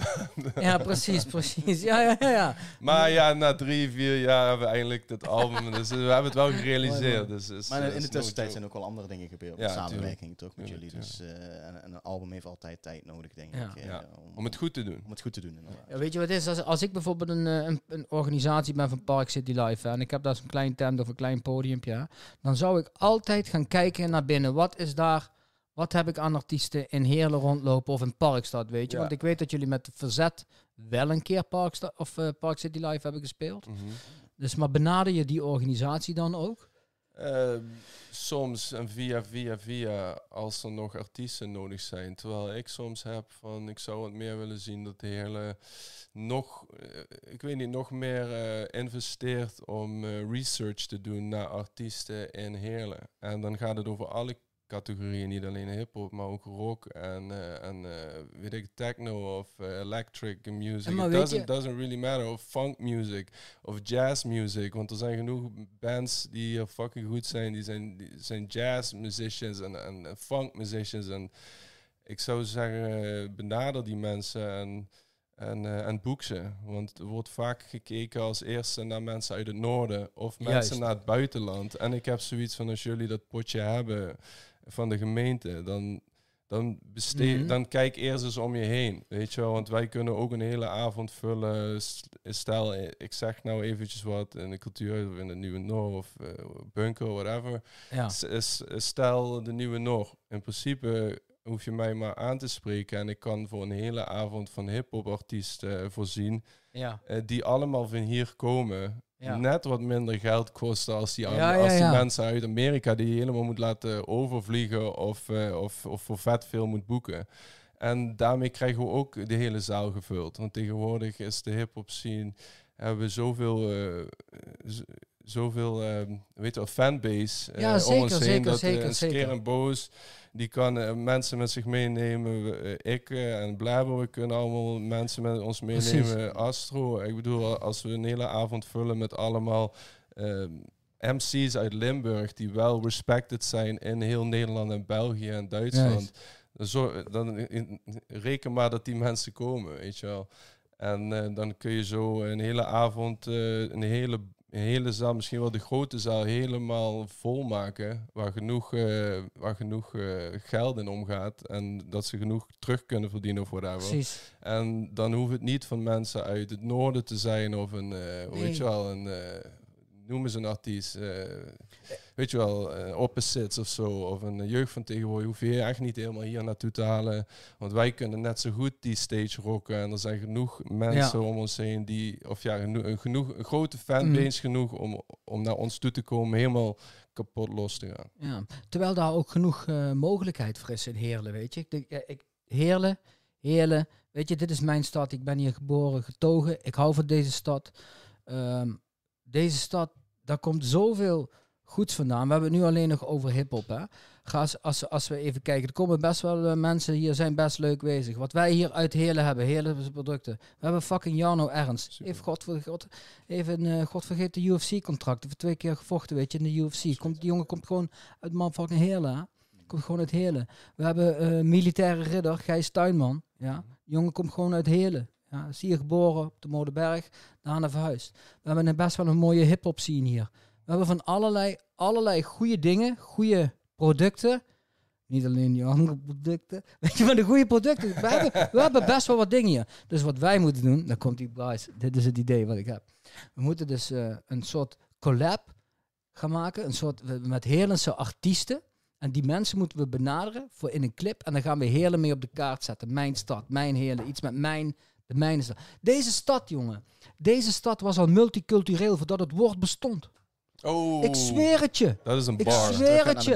Ja, precies, precies. Ja, ja, ja. ja. Maar ja, na drie, vier jaar hebben we eindelijk dit album. Dus we hebben het wel gerealiseerd. Dus, is, Maar in de no tussentijd zijn ook wel andere dingen gebeurd. Met samenwerking toch met jullie. Dus, eh, en, en een album heeft altijd tijd nodig, denk Ja. ik. eh, Ja. om, Om het goed te doen. om het goed te doen. inderdaad. Ja, weet je wat is? Als, als ik bijvoorbeeld een, eh, een, een organisatie ben van Park City Live hè, en ik heb daar zo'n klein tent of een klein podiumpje, dan zou ik altijd gaan kijken naar binnen. Wat is daar, wat heb ik aan artiesten in Heerlen rondlopen of in Parkstad, weet je? Ja. Want ik weet dat jullie met Verzet wel een keer Parkstad of eh, Park City Live hebben gespeeld. Mhm. Dus maar benader je die organisatie dan ook? Eh, soms en via, via, via, als er nog artiesten nodig zijn. Terwijl ik soms heb van, ik zou wat meer willen zien dat de hele nog, eh, ik weet niet, nog meer eh, investeert om eh, research te doen naar artiesten in Heerlen. En dan gaat het over alle categorieën, niet alleen hip-hop, maar ook rock en, eh, en eh, weet ik, techno of eh, electric music. It doesn't, doesn't really matter. Of funk music of jazz music. Want er zijn genoeg bands die hier fucking goed zijn. Die zijn, die zijn jazz musicians en, en, funk musicians. En ik zou zeggen, benader die mensen en, en, en boek ze. Want er wordt vaak gekeken als eerste naar mensen uit het noorden of mensen Juist. naar het buitenland. En ik heb zoiets van als jullie dat potje hebben van de gemeente, dan, dan, besteed, Mhm. dan kijk eerst eens om je heen. Weet je wel, want wij kunnen ook een hele avond vullen. Stel, eh, ik zeg nou eventjes wat in de cultuur, of in de Nieuwe Noor of eh, Bunker, whatever. Ja. Stel de Nieuwe Noor. In principe hoef je mij maar aan te spreken en ik kan voor een hele avond van hip-hop artiesten eh, voorzien. Ja. die allemaal van hier komen. Ja. Net wat minder geld kosten als die, Ja, als die ja. mensen uit Amerika die je helemaal moet laten overvliegen of, eh, of, of voor vet veel moet boeken. En daarmee krijgen we ook de hele zaal gevuld. Want tegenwoordig is de hip-hop scene, hebben we zoveel, eh, zoveel ehm, weet je wel, fanbase eh, Ja, om zeker, ons heen. zeker, dat eh, zeker, zeker. en Boos, die kan eh, mensen met zich meenemen. Eh, ik eh, en Blabber, we kunnen allemaal mensen met ons Precies. meenemen. Astro, ik bedoel, als we een hele avond vullen met allemaal ehm, MC's uit Limburg die wel respected zijn in heel Nederland en België en Duitsland. Zo, dan in- reken maar dat die mensen komen, weet je wel. En eh, dan kun je zo een hele avond, eh, een, hele, een hele zaal, misschien wel de grote zaal, helemaal vol maken. Waar genoeg, eh, waar genoeg eh, geld in omgaat. En dat ze genoeg terug kunnen verdienen of whatever. Precies. En dan hoeft het niet van mensen uit het noorden te zijn of een, eh, Nee. weet je wel, een, eh, noem eens een artiest. eh, weet je wel, eh, Opposites of zo. Of een jeugd van tegenwoordig hoef je echt niet helemaal hier naartoe te halen. Want wij kunnen net zo goed die stage rocken. En er zijn genoeg mensen om ons heen die, of ja, geno- een, genoeg, een grote fanbase Mhm. genoeg om, om naar ons toe te komen, helemaal kapot los te gaan. Ja. Terwijl daar ook genoeg eh, mogelijkheid voor is in Heerlen, weet je. Ik denk, ja, ik, Heerlen, Heerlen, weet je, dit is mijn stad. Ik ben hier geboren, getogen. Ik hou van deze stad. Ehm, deze stad, daar komt zoveel goeds vandaan. We hebben het nu alleen nog over hip-hop. Eens, als, als we even kijken, er komen best wel eh, mensen hier, zijn best leuk bezig. Wat wij hier uit Heerlen hebben, Heerlen producten. We hebben fucking Jarno Ernst. Super. Heeft God, God, even een, eh, God vergeet de UFC-contract. Heeft twee keer gevochten, weet je, in de UFC. Komt, die jongen komt gewoon uit man fucking Heerlen. hè. Komt gewoon uit Heerlen. We hebben eh, militaire ridder, Gijs Tuinman. Ja. Die jongen komt gewoon uit Heerlen. Ja, is hier geboren op de Molenberg, daarna verhuisd. We hebben best wel een mooie hip-hop scene hier. We hebben van allerlei, allerlei goede dingen, goede producten. Niet alleen die andere producten. Weet je, maar de goede producten. We hebben, best wel wat dingen hier. Dus wat wij moeten doen, dan komt die Bryce. Dit is het idee wat ik heb. We moeten dus eh, een soort collab gaan maken. Een soort met Heerlense artiesten. En die mensen moeten we benaderen voor in een clip. En dan gaan we Heerlen mee op de kaart zetten. Mijn stad, mijn Heerlen. Iets met mijn, de mijne stad. Deze stad, jongen. Deze stad was al multicultureel voordat het woord bestond. Oh, Ik zweer het je. dat is een Ik bar. zweer Terug het je.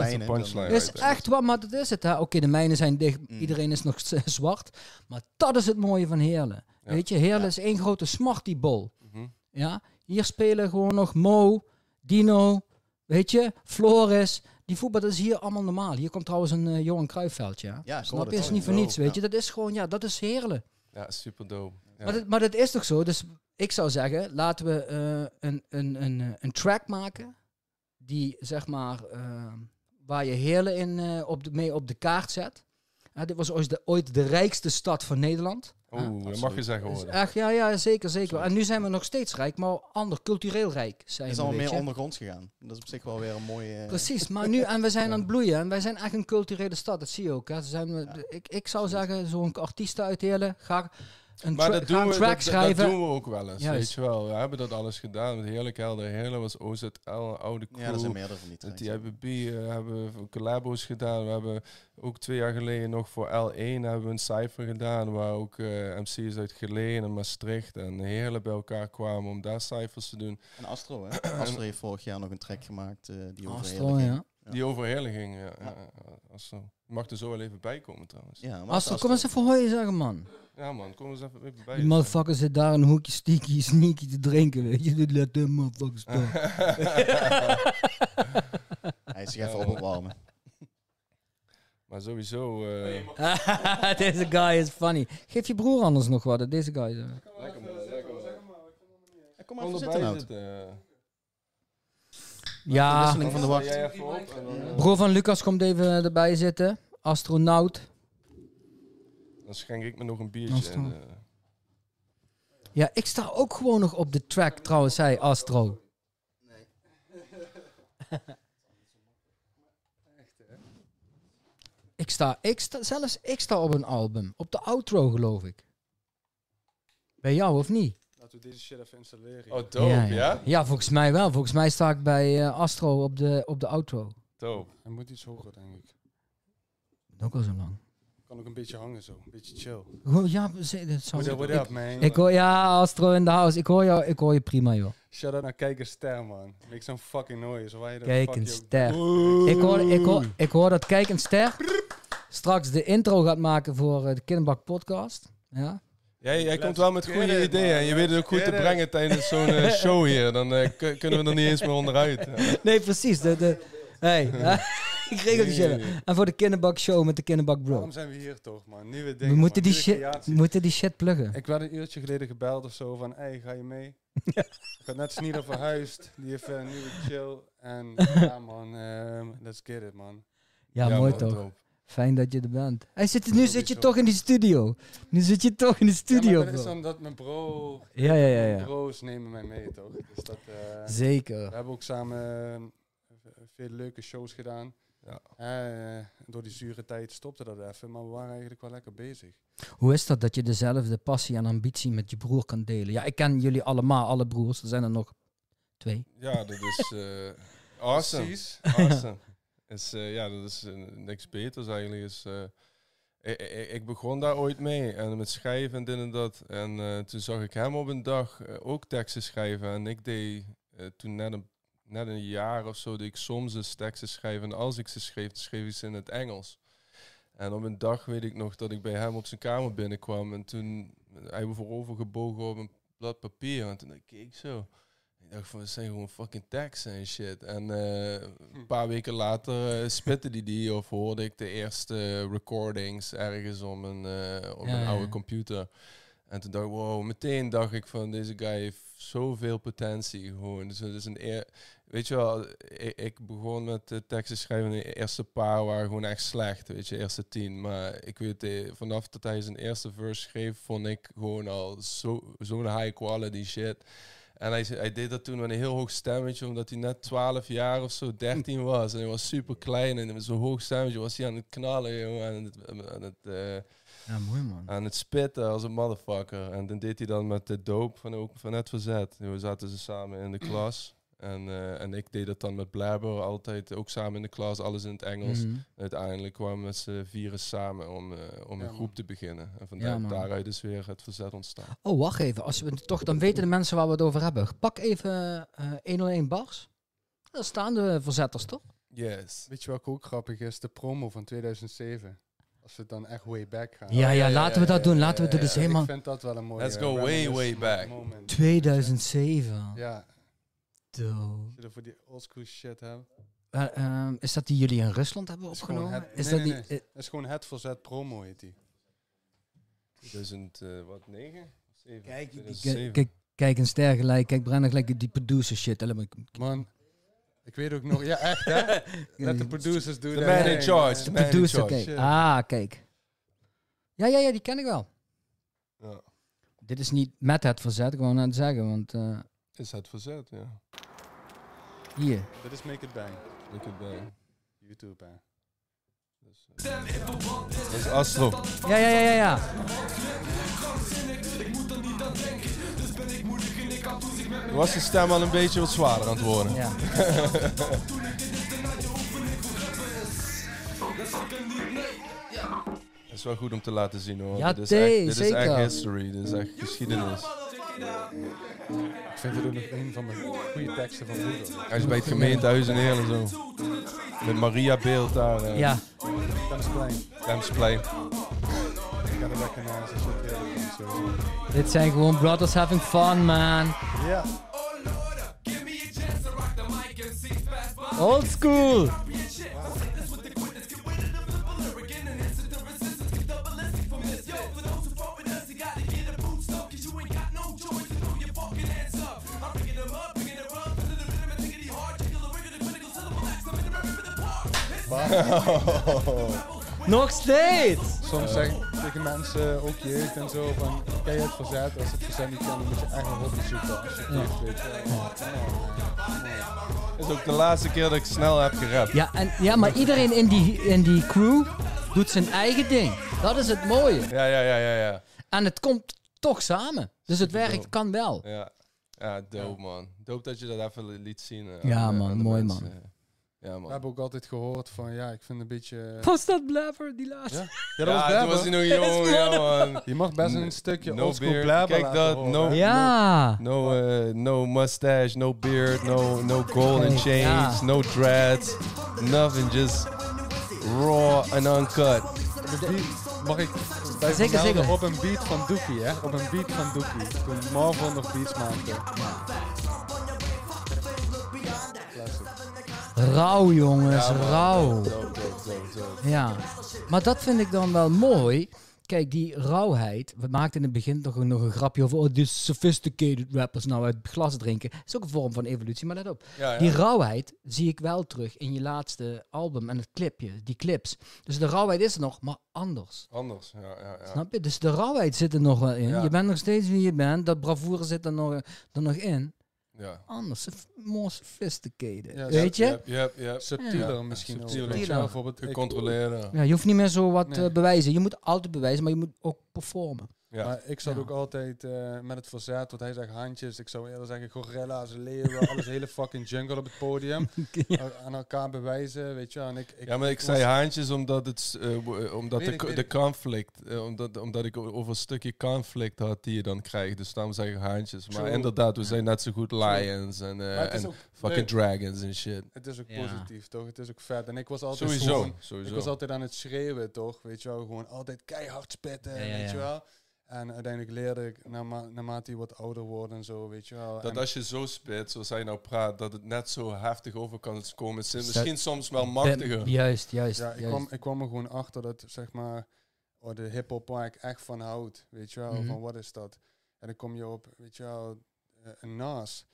Dat is echt wat, maar dat is het. hè. Oké, de mijnen zijn dicht. Mm. Iedereen is nog zwart. Maar dat is het mooie van Heerlen. Ja. Weet je, Heerlen Ja. is één grote smartiebol. Mhm. Ja, hier spelen gewoon nog Mo, Dino, weet je, Floris. Die voetbal dat is hier allemaal normaal. Hier komt trouwens een eh, Johan Cruijffveldje. Ja, Ja, ik Snap je? het is niet voor niets, weet ja. je. Dat is gewoon, ja, dat is Heerlen. Ja, super. Maar, dat, maar dat is toch zo? Dus ik zou zeggen, laten we eh, een, een, een, eh, een track maken. Die, zeg maar, eh, waar je Heerlen in, op de, mee op de kaart zet. Dit was ooit de, ooit de rijkste stad van Nederland. Oeh, dat mag je zeggen worden. echt, ja, ja, zeker, zeker. En nu zijn we nog steeds rijk, maar ander, cultureel rijk zijn Het is al meer ondergronds gegaan. Dat is op zich wel weer een mooie... eh, Precies, maar nu, en we zijn aan het bloeien. En wij zijn echt een culturele stad, dat zie je ook. Hè. Ze Zijn we, ik, ik zou zeggen, zo'n artiesten uit Heerlen, ga een, Maar tra- dat doen, we, track dat, dat schrijven. doen we ook wel eens, Juist. weet je wel. We hebben dat alles gedaan met Heerlijk Helder. Heerlen was OZL, oude crew. Ja, er zijn meerdere van die Met tracks. die IBB eh, hebben we collabos gedaan. We hebben ook twee jaar geleden nog voor L1 hebben we een cijfer gedaan. Waar ook eh, MC's uit Geleen en Maastricht en Heerlen bij elkaar kwamen om daar cijfers te doen. En Astro, hè? Astro heeft vorig jaar nog een track gemaakt eh, die over Astro, ja. Ja. Die over. Ja, ja. ja, Astro. Je mag er zo wel even bij komen trouwens. Ja, maar Astro, kom eens even hooien zeggen, man. Man, kom eens even bij. Die motherfucker zit daar in een hoekje sticky, sneaky te drinken, weet je. Dit Let them motherfuckers staan. Hij is zich even op opwarmen. maar sowieso... eh, Deze guy is funny. Geef je broer anders nog wat. Deze guy. is, eh. lekker man, lekker man. Ja, kom maar even erbij zitten, Nout. zitten. eh. Ja, wisseling van de wacht. Jij even op en dan, eh, broer van Lucas komt even erbij zitten. Astronaut. Dan schenk ik me nog een biertje. En, eh, Ja, ik sta ook gewoon nog op de track trouwens, zei Astro. Ik sta, ik sta, zelfs ik sta op een album. Op de outro geloof ik. Bij jou of niet? Laten we deze shit even installeren. oh, dope, ja? Ja, volgens mij wel. Volgens mij sta ik bij eh, Astro op de, op de outro. Dope. Hij moet iets hoger, denk ik. Ook al zo lang. Kan ook een beetje hangen zo. Een beetje chill. Gewoon, ja, dat zou- What up, what up, man? ik hoor, ja, Astro in de house. Ik hoor, jou, ik hoor je prima, joh. Shout out naar Kijker Ster, man. Make some fucking noise. Waar je de Kijk fuck een je ook- ster. Ik hoor, ik, hoor, ik hoor dat Kijk een ster straks de intro gaat maken voor eh, de Kinderbak podcast. Ja. Jij, jij komt wel met goede ideeën en je weet het ook goed te brengen tijdens zo'n eh, show hier. Dan eh, kun- kunnen we er niet eens meer onderuit. Ja. Nee, precies. De, de, hey, ik regel die shit. En voor de Kinderbak Show met de Kinderbak Bro. Waarom zijn we hier toch, man? Nieuwe We dingen, moeten man. die, shit, moeten die shit pluggen. Ik werd een uurtje geleden gebeld of zo van, hey, ga je mee? Ik had net Sneeder verhuisd, die heeft eh, een nieuwe chill. En ja man, ehm, let's get it man. Ja, mooi man, toch. Fijn dat je er bent. Hij zit, nu zit je toch in die studio. Nu zit je toch in de Ja, studio, maar dat is omdat mijn bro, Ja, ja, ja, mijn ja. bro's nemen mij mee toch? Dus dat, eh, we Zeker. hebben ook samen eh, veel leuke shows gedaan. Ja. Eh, door die zure tijd stopte dat even, maar we waren eigenlijk wel lekker bezig. Hoe is dat dat je dezelfde passie en ambitie met je broer kan delen? Ja, ik ken jullie allemaal, alle broers. Er zijn er nog twee. Ja, dat is eh awesome. Precies. awesome. Is, eh, ja, dat is niks beters eigenlijk. Is, eh, ik, ik, ik begon daar ooit mee en met schrijven en dit en dat. En toen zag ik hem op een dag ook teksten schrijven. En ik deed eh, toen net een, net een jaar of zo, deed ik soms eens teksten schrijven. En als ik ze schreef, dan schreef ik ze in het Engels. En op een dag weet ik nog dat ik bij hem op zijn kamer binnenkwam. En toen hij voorover gebogen op een blad papier. En toen keek ik zo. Ik dacht van, het zijn gewoon fucking teksten en shit. En eh, een paar weken later uh, spitte die die of hoorde ik de eerste recordings ergens om een, eh, op Ja, een oude ja. computer. En toen dacht ik, wow, meteen dacht ik van, deze guy heeft zoveel potentie gewoon. Dus het is een eer... Weet je wel, ik, ik begon met eh, teksten schrijven. De eerste paar waren gewoon echt slecht, weet je, eerste tien. Maar ik weet, eh, vanaf dat hij zijn eerste verse schreef, vond ik gewoon al zo- zo'n high quality shit. En hij, hij deed dat toen met een heel hoog stemmetje, omdat hij net 12 jaar of zo, 13 was. En hij was super klein en met zo'n hoog stemmetje was hij aan het knallen, jongen, aan het, aan het, eh, Ja, mooi man. aan het spitten als een motherfucker. En dan deed hij dan met de doop van, ook van het verzet. We zaten ze samen in de klas. En, eh, en ik deed dat dan met Blabber, altijd ook samen in de klas, alles in het Engels. Mhm. Uiteindelijk kwamen we met z'n vieren samen om, eh, om Ja, een man. groep te beginnen. En van Ja, daaruit is weer het verzet ontstaan. Oh, wacht even. Als we het toch, dan weten de mensen waar we het over hebben. Pak even eh 101 bars. Daar staan de verzetters, toch? Yes. Weet je wat ook grappig is? De promo van 2007. Als we dan echt way back gaan. Ja, ja, laten we dat doen. Laten we het dus helemaal... Ik vind dat wel een mooie Let's go way, way back. moment. 2007. Ja, Dope. er voor die oldschool shit hebt. Eh, ehm, is dat die jullie in Rusland hebben is opgenomen? het- Is nee, dat nee, die... nee. eh, Dat is gewoon het verzet promo heet die. 2000, eh, wat, 9? 7? Kijk, die- die- 2007. kijk, kijk een ster gelijk. Kijk, Brennan gelijk die producer shit. Man, ik weet ook nog... Ja, echt hè? Let de producers doen The dat man in charge, in Producer, kijk. Shit. Ah, kijk. Ja, ja, ja, die ken ik wel. Ja. Dit is niet met het verzet, gewoon aan het zeggen, want eh, Is het verzet, ja. hier. Dit is Make It Bang. Ik het bij. YouTube hè. Dus, eh, dat is Astro. Ja, ja, ja, ja, ja. Was de stem al een beetje wat zwaarder aan het worden? ja. Dat is wel goed om te laten zien hoor. Ja, dit is, echt, dit is echt history. Dit is echt geschiedenis. Ik vind het ook nog een van de goede teksten van vroeger. Hij is bij het gemeentehuis in Heerlen zo. Met Maria beeld daar. eh Ja, Kennisplein. Remsplein. Ik ga er lekker. Zo. dit zijn gewoon brothers having fun, man. Ja. Old school. Nog steeds. Soms zeg ik tegen mensen, ook jeugd en zo, van ken je het verzet? Als het verzet niet kan, dan moet je echt een hobby zoeken. Weet je. wel. Dat is ook de laatste keer dat ik snel heb gerapt. Ja, en, ja, maar iedereen in die, in die crew doet zijn eigen ding. Dat is het mooie. Ja, ja, ja, ja, ja. En het komt toch samen. Dus het werkt, kan wel. Ja, ja dope man. Dope dat je dat even liet zien. eh, Ja, man, mooi, mensen. man. Ja We man. hebben ook altijd gehoord van, ja, ik vind een beetje... Was dat Blabber, die laatste? Ja, ja dat was Ja, toen was Blabber. hij nog jong, ja man. Je mag best een stukje No oldschool beard. blabber Kijk dat, no-. Ja. No, uh, no mustache, no beard, no, no golden chains, ja. no dreads, nothing, just raw and uncut. Mag ik bij Zeker, zeker. op een beat van Dookie, hè? Op een beat van Dookie. Toen Marvel nog beats maakte. Rauw, jongens, Ja, rauw. Ja, maar dat vind ik dan wel mooi. Kijk, die rauwheid. We maakten in het begin nog, een- nog een grapje over. Oh, die sophisticated rappers nou uit glas drinken. is ook een vorm van evolutie, maar let op. Ja, ja. Die rauwheid zie ik wel terug in je laatste album en het clipje, die clips. Dus de rauwheid is er nog, maar anders. Anders, ja, ja, ja. Snap je? Dus de rauwheid zit er nog wel in. Je bent nog steeds wie je bent. Dat bravoure zit er nog, er nog in. Ja. Anders, more sophisticated. Ja, weet je? Yep, yep, yep. Subtieler Ja, misschien ook. subtieler. Bijvoorbeeld, Gecontroleerd. Ja, je hoeft niet meer zo wat Nee. eh, bewijzen. Je moet altijd bewijzen, maar je moet ook performen. Ja. Maar ik zat Ja. ook altijd eh, met het verzet, wat hij zegt, handjes. Ik zou eerder zeggen gorilla's, leeuwen, alles hele fucking jungle op het podium. Ja. Aan elkaar bewijzen, weet je wel. En ik, ik, ja, maar ik zei haantjes omdat, het, eh, eh, omdat de, ik, de conflict, omdat, omdat ik over een stukje conflict had die je dan krijgt. Dus daarom zeg ik haantjes. Maar True. inderdaad, we zijn net zo goed lions en, eh, fucking leuk. dragons en shit. Het is ook Ja. positief, toch? Het is ook vet. En ik was altijd Sowieso, gewoon- sowieso. Ik was altijd aan het schreeuwen, toch? Weet je wel, gewoon altijd keihard spitten, Ja, ja, weet je wel. En uiteindelijk leerde ik, naarma- naarmate je wat ouder wordt en zo, weet je wel. Dat En- als je zo spit, zoals hij nou praat, dat het net zo heftig over kan komen. Dat- misschien soms wel Ben- machtiger. Juist, juist. ja, ik juist. kwam, ik kwam er gewoon achter dat, zeg maar, oh, de hip-hop waar ik echt van houd, weet je wel, Mhm. van wat is dat? En dan kom je op, weet je wel, eh, een Nas.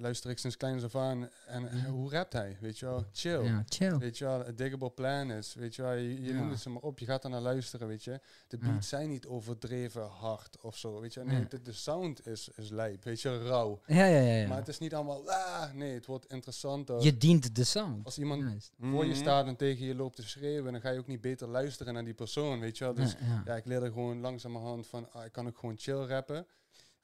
Luister ik sinds kleins af aan. En hoe rapt hij? Weet je wel, chill. Ja, chill. Weet je wel, a Diggable Plan is, weet je wel, je, je Ja. noemt het ze maar op, je gaat er naar luisteren, weet je. De Ja. beats zijn niet overdreven hard of zo, weet je. Nee, Ja. de, de sound is, is lijp, weet je, rauw. Ja, ja, ja. ja. Maar het is niet allemaal, ah, nee, het wordt interessanter. Je dient de sound. Als iemand Juist. voor je Mhm. staat en tegen je loopt te schreeuwen, dan ga je ook niet beter luisteren naar die persoon, weet je wel. Dus ja, ja. ja, ik leerde gewoon langzamerhand van, ah, ik kan ook gewoon chill rappen.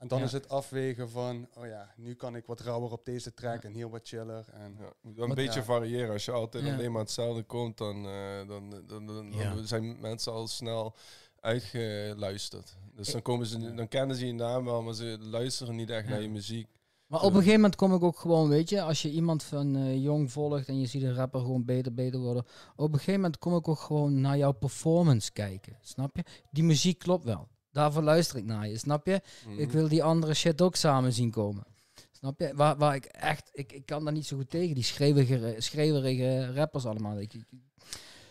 En dan Ja. is het afwegen van, oh ja, nu kan ik wat rauwer op deze track en hier wat chiller. En Ja, moet een Wat- beetje Ja. variëren. Als je altijd Ja. alleen maar hetzelfde komt, dan, eh, dan, dan, dan, dan Ja. zijn mensen al snel uitgeluisterd. Dus dan, komen ze, dan kennen ze je naam wel, maar ze luisteren niet echt Ja. naar je muziek. Maar op een gegeven moment kom ik ook gewoon, weet je, als je iemand van eh, jong volgt en je ziet een rapper gewoon beter, beter worden. Op een gegeven moment kom ik ook gewoon naar jouw performance kijken. Snap je? Die muziek klopt wel. Daarvoor luister ik naar je, snap je? Mhm. Ik wil die andere shit ook samen zien komen. Snap je? Waar, waar ik echt, ik, ik kan daar niet zo goed tegen, die schreeuwige, schreeuwerige rappers allemaal. Ik, ik-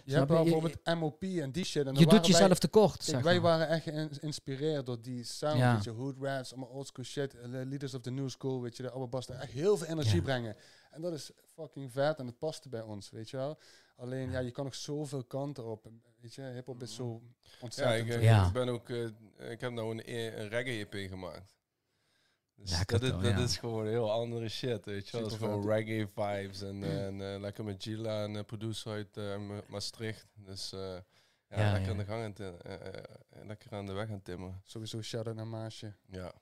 je Snap hebt wel je? bijvoorbeeld MOP en die shit. En dan je doet waren wij- jezelf tekort, Kijk, zeg wij maar. waren echt geïnspireerd door die sound, Ja. weet je, hood raps, allemaal old school shit, eh, leaders of the new school, weet je, de echt heel veel energie Ja. brengen. En dat is fucking vet en het paste bij ons, weet je wel. Alleen, ja, je kan nog zoveel kanten op, weet je, hip-hop is zo Ja, ontzettend. ik, Ja. ik ben ook, eh, ik heb nou een, e- een reggae-EP gemaakt. Dus Lekker dat, is, dat ja. is gewoon heel andere shit, weet je wel. Gewoon reggae vibes en, en eh, lekker met Gila, een producer uit eh, Ma- Maastricht. Dus eh, ja, Ja, lekker ja. aan de gang eh, eh, lekker aan de weg aan het timmeren. Sowieso shout-out naar Maasje. Ja.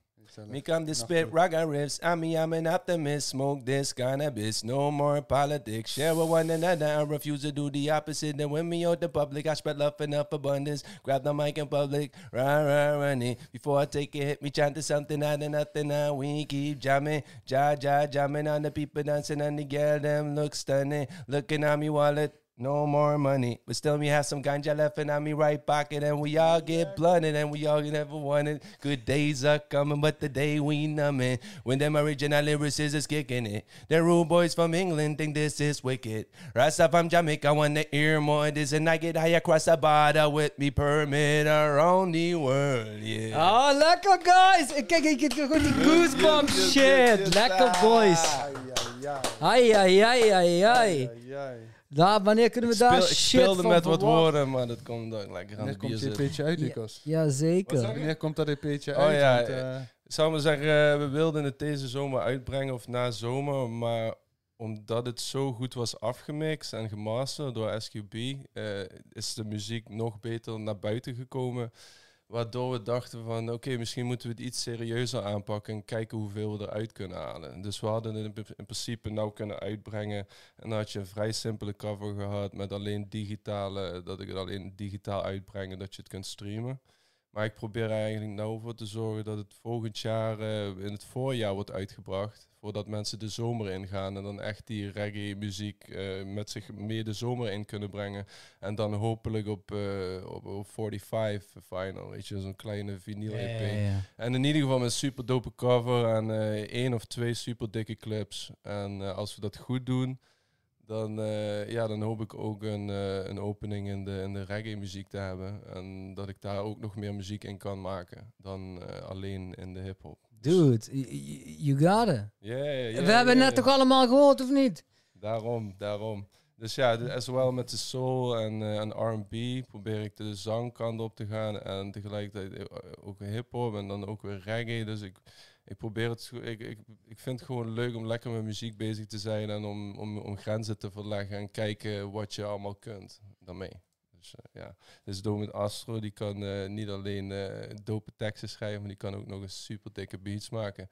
Me come to spit Nachtelijk. ragga riffs. I mean, I'm an optimist. Smoke this cannabis. No more politics. Share with one another. I refuse to do the opposite. And when me out the public, I spread love enough abundance. Grab the mic in public. Rah, rah, run it. Before I take it, hit, me chanting something out of nothing. Now we keep jamming. Ja, ja, jamming on the people dancing. And the girl, them look stunning. Looking at me wallet. No more money, but still me have some ganja left in on me right pocket, and we all get blunted, and we all never wanted. Good days are coming, but the day we numbing. When them original lyricists is kicking it, the rude boys from England think this is wicked. Rasta from Jamaica want to hear more of this, and I get high across the border with me permit around the world, yeah. Oh, lekker guys! Ik- Kijk, ik heb gewoon die goosebumps shit. good, Lekker good. boys. Ai, ai, ai. Ai, ai, ai, ai, ai. Wanneer kunnen we Ik, daar speel, ik shit speelde van met wat woorden, maar dat komt dan lekker aan Wanneer komt zitten. EP'tje uit, Ja. Lucas? Ja, zeker. Wanneer komt dat EP'tje Oh uit? ja, Want, eh, Ik zou maar zeggen, eh, we wilden het deze zomer uitbrengen of na zomer, maar omdat het zo goed was afgemixt en gemasterd door SQB, eh, is de muziek nog beter naar buiten gekomen. Waardoor we dachten van, oké, misschien moeten we het iets serieuzer aanpakken en kijken hoeveel we eruit kunnen halen. Dus we hadden het in, in principe nou kunnen uitbrengen en dan had je een vrij simpele cover gehad met alleen digitale, dat ik het alleen digitaal uitbreng en dat je het kunt streamen. Maar ik probeer er eigenlijk nou voor te zorgen dat het volgend jaar eh, in het voorjaar wordt uitgebracht. Voordat mensen de zomer ingaan en dan echt die reggae muziek eh, met zich meer de zomer in kunnen brengen. En dan hopelijk op, eh, op, op 45 final, weet je, zo'n kleine vinyl EP. ja, ja. En in ieder geval met een super dope cover en één of twee super dikke clips. En als we dat goed doen, dan, eh, ja, dan hoop ik ook een, eh, een opening in de, in de reggae muziek te hebben. En dat ik daar ook nog meer muziek in kan maken dan eh, alleen in de hip-hop. Dude, y- y- you got it. Ja, ja, ja, We hebben ja, net toch allemaal gehoord, of niet? Daarom, daarom. Dus ja, zowel met de soul en, en R&B probeer ik de zangkant op te gaan en tegelijkertijd ook hip-hop en dan ook weer reggae. Dus ik, ik probeer het, ik, ik, ik vind het gewoon leuk om lekker met muziek bezig te zijn en om, om, om grenzen te verleggen en kijken wat je allemaal kunt daarmee. Dus eh, ja, dus door met Astro, die kan eh, niet alleen eh dope teksten schrijven, maar die kan ook nog eens super dikke beats maken.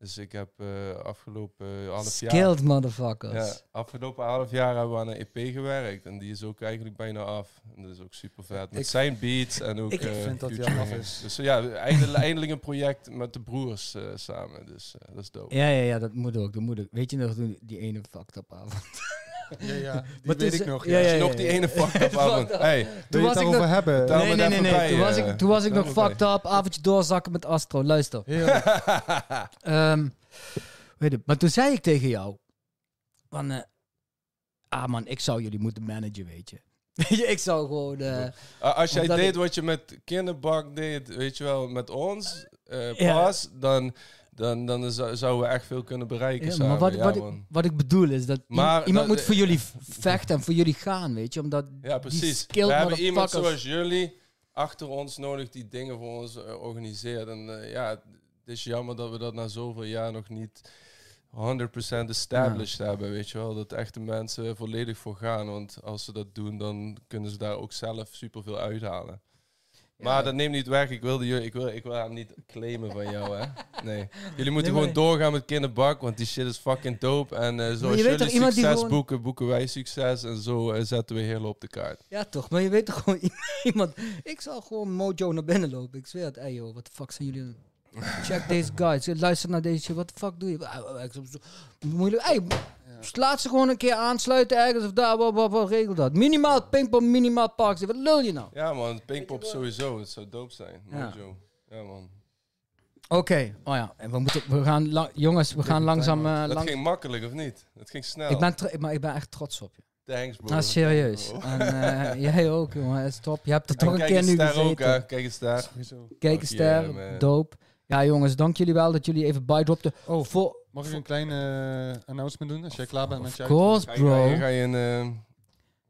Dus ik heb eh, afgelopen half jaar... Skilled motherfuckers. Ja, afgelopen half jaar hebben we aan een EP gewerkt en die is ook eigenlijk bijna af. En dat is ook super vet. Met Ik- zijn beats en ook ik eh, vind dat die af is. Dus eh, ja, eindelijk, eindelijk een project met de broers eh, samen. Dus eh, dat is dope. Ja, ja, ja, dat moet ook. Dat moet ook. Weet je nog die ene fucked up avond? Ja, ja, die Maar weet ik nog. ja, Ja, ja, Nog die ene fucked up avond. Hey, Toen was het ik nog... hebben? Nee, nee, nee, Toen was eh. ik, toen was ik nog fucked up. Avondje doorzakken met Astro. Luister. Ehm, weet je, maar toen zei ik tegen jou... Van, eh, ah man, ik zou jullie moeten managen, weet je. Weet je, ik zou gewoon... eh, Als jij deed ik- wat je met Kinderbak deed, weet je wel, met ons, eh Ja. pas, dan, dan, dan zou- zouden we echt veel kunnen bereiken ja, samen. maar wat, ja, wat, ik, wat ik bedoel is dat Maar iemand dat- moet voor jullie vechten en voor jullie gaan, weet je. Omdat Ja, die precies. skilled We hebben iemand zoals jullie achter ons nodig die dingen voor ons eh, organiseert. En eh, ja, het is jammer dat we dat na zoveel jaar nog niet 100% established hebben, weet je wel. Dat echte mensen volledig voor gaan. Want als ze dat doen, dan kunnen ze daar ook zelf superveel uithalen. Maar dat neemt niet weg. Ik wilde ik wil, ik wil hem niet claimen van jou, hè. Nee. Jullie moeten Nee, gewoon doorgaan met Kinderbak, want die shit is fucking dope. En eh, zoals je weet toch jullie succes gewoon- boeken, boeken wij succes. En zo eh, zetten we heel op de kaart. Ja, toch. Maar je weet toch gewoon iemand... Ik zal gewoon Mojo naar binnen lopen. Ik zweer het. Ey joh, wat de fuck zijn jullie... Check deze guys. Luister naar deze shit. Wat de fuck doe je? Ik- zo- Moeilijk. Ey, laat ze gewoon een keer aansluiten ergens of daar. Wat, wat, wat regel dat? Minimaal pingpong, minimaal parks. Wat lul je nou? Ja man, Pinkpop sowieso. Het zou dope zijn. Ja. Ja man. Oké. Oh ja. En we, moeten, we gaan... lang- jongens, we gaan langzaam... eh, Dat lang, ging makkelijk of niet? Het ging snel. ik, ben maar ik ben echt trots op je. Thanks bro. Nou, serieus. En eh, jij ook, jongen. Het is top. Je hebt er En toch een keer nu ook, gezeten. hè. Kijk eens daar. Kijk eens man. dope. Ja, jongens, dank jullie wel dat jullie even bijdropten. Oh, Voor, Mag ik een klein eh, announcement doen als jij klaar bent met je of course, ga je, bro. ga je een... eh,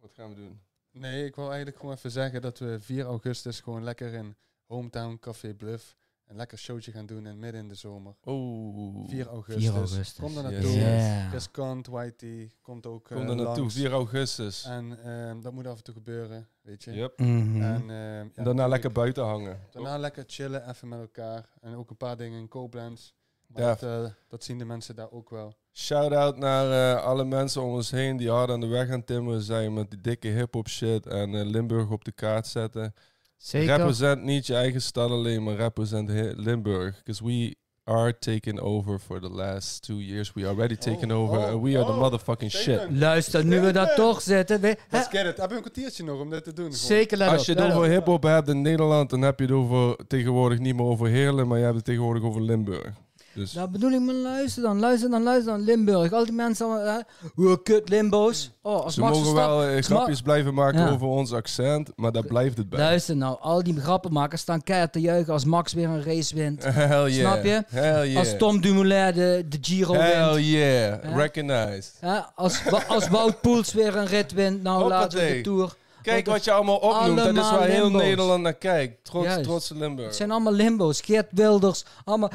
wat gaan we doen? Nee, ik wil eigenlijk gewoon even zeggen dat we 4 augustus gewoon lekker in Hometown Café Bluff een lekker showtje gaan doen in midden in de zomer. Oh. 4 augustus. 4 augustus. Kom er Yes. naartoe. Yeah. Chris Kant, Whitey, komt ook Kom eh, er naartoe, langs. 4 augustus. En ehm, dat moet af en toe gebeuren, weet je. Yep. Mhm. En, ehm, ja, En daarna lekker buiten hangen. Daarna lekker chillen, even met elkaar. En ook een paar dingen in Koblenz. Maar dat, eh, dat zien de mensen daar ook wel. Shout-out naar eh, alle mensen om ons heen die hard aan de weg aan timmeren zijn met die dikke hip-hop shit en eh, Limburg op de kaart zetten. Zeker. Represent niet je eigen stad alleen, maar represent Limburg. Because we are taking over for the last two years. We are already taking Oh, over. oh, and we are the oh, motherfucking shit. statement. Luister, nu we daar toch. We, hè, Let's get it. Hebben we een kwartiertje nog om dit te doen? zeker, let Als je het over op. hip-hop hebt in Nederland, dan heb je het over tegenwoordig niet meer over Heerlen, maar je hebt het tegenwoordig over Limburg. Dus Daar bedoel ik, maar luister dan, luister dan, luister dan. Limburg, al die mensen allemaal? Hoe kut Limbo's. Oh, als ze Max mogen Verstappen- wel eh, Ma- grapjes blijven maken Ja. over ons accent, maar daar blijft het bij. Luister nou, al die grappenmakers staan keihard te juichen als Max weer een race wint. Hell yeah. Snap je? Hell yeah. Als Tom Dumoulin de, de Giro Hell wint. yeah. Ja. Recognized. Hè? Als, als Wout Poels weer een rit wint, nou laten we de. Tour. Kijk wat je allemaal opnoemt. Dat is waar heel Limbo's. Nederland naar kijkt. Trots, Juist. trotse Limburg. Het zijn allemaal limbo's. Geert Wilders, allemaal...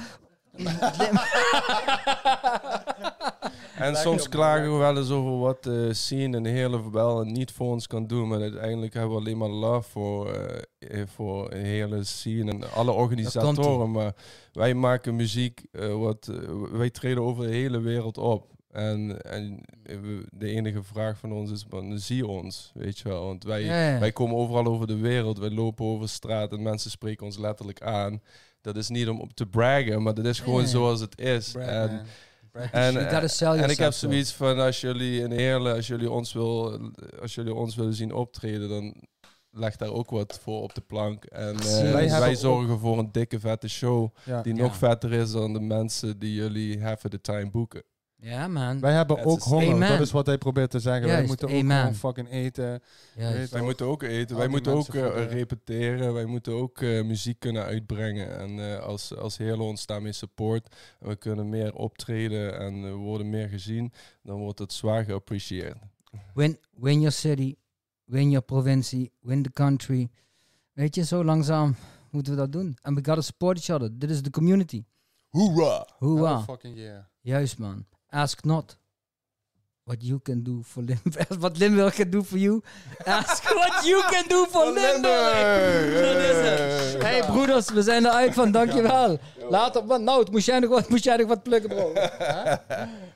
En soms klagen we wel eens over wat de scene en Heerlen wel en niet voor ons kan doen. Maar uiteindelijk hebben we alleen maar love voor, eh, eh, voor een hele scene en alle organisatoren. Maar wij maken muziek, eh, wat, eh, wij treden over de hele wereld op. En, en eh, de enige vraag van ons is, man, zie ons, weet je wel. Want wij, Ja, ja. wij komen overal over de wereld. Wij lopen over straat en mensen spreken ons letterlijk aan. Dat is niet om op te braggen, maar dat is gewoon zoals het is. Brag, en, ik heb zoiets van als jullie in Heerlen, als jullie ons wil, als jullie ons willen zien optreden, dan leg daar ook wat voor op de plank. En eh, Wij zorgen voor een dikke vette show ja. die nog vetter is dan de mensen die jullie half the time boeken. Ja, man. Wij hebben ook honger. Amen. Dat is wat hij probeert te zeggen. Wij moeten ook amen. gewoon fucking eten. Wij moeten ook eten, wij moeten ook eh, repeteren, wij moeten ook eh, muziek kunnen uitbrengen. En eh, als, als Heerlo ons daarmee support en we kunnen meer optreden en we worden meer gezien, dan wordt het zwaar geapprecieerd. Win, win your city, win your provincie, win the country. Weet je, zo langzaam moeten we dat doen. En we gotta support each other. Dit is de community. Hoera! Hoera. Oh, fucking yeah. Juist, man. Ask not what you can do for Limburg. wat Limburg can do for you. Ask what you can do for Limburg. Dat is het. Hey broeders, we zijn eruit van. Dankjewel. Later, wat, nou, moest jij nog wat, moest jij nog wat plukken, bro?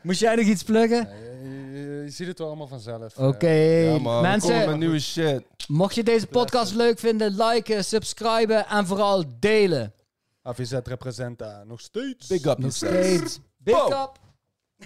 Moest jij nog iets plukken? Je, ziet het wel allemaal vanzelf. Oké, Ja man, mensen. nieuwe shit. Mocht je deze podcast leuk vinden, liken, subscriben en vooral delen. AVZ representa. Nog steeds. Big up Nog steeds. Big up.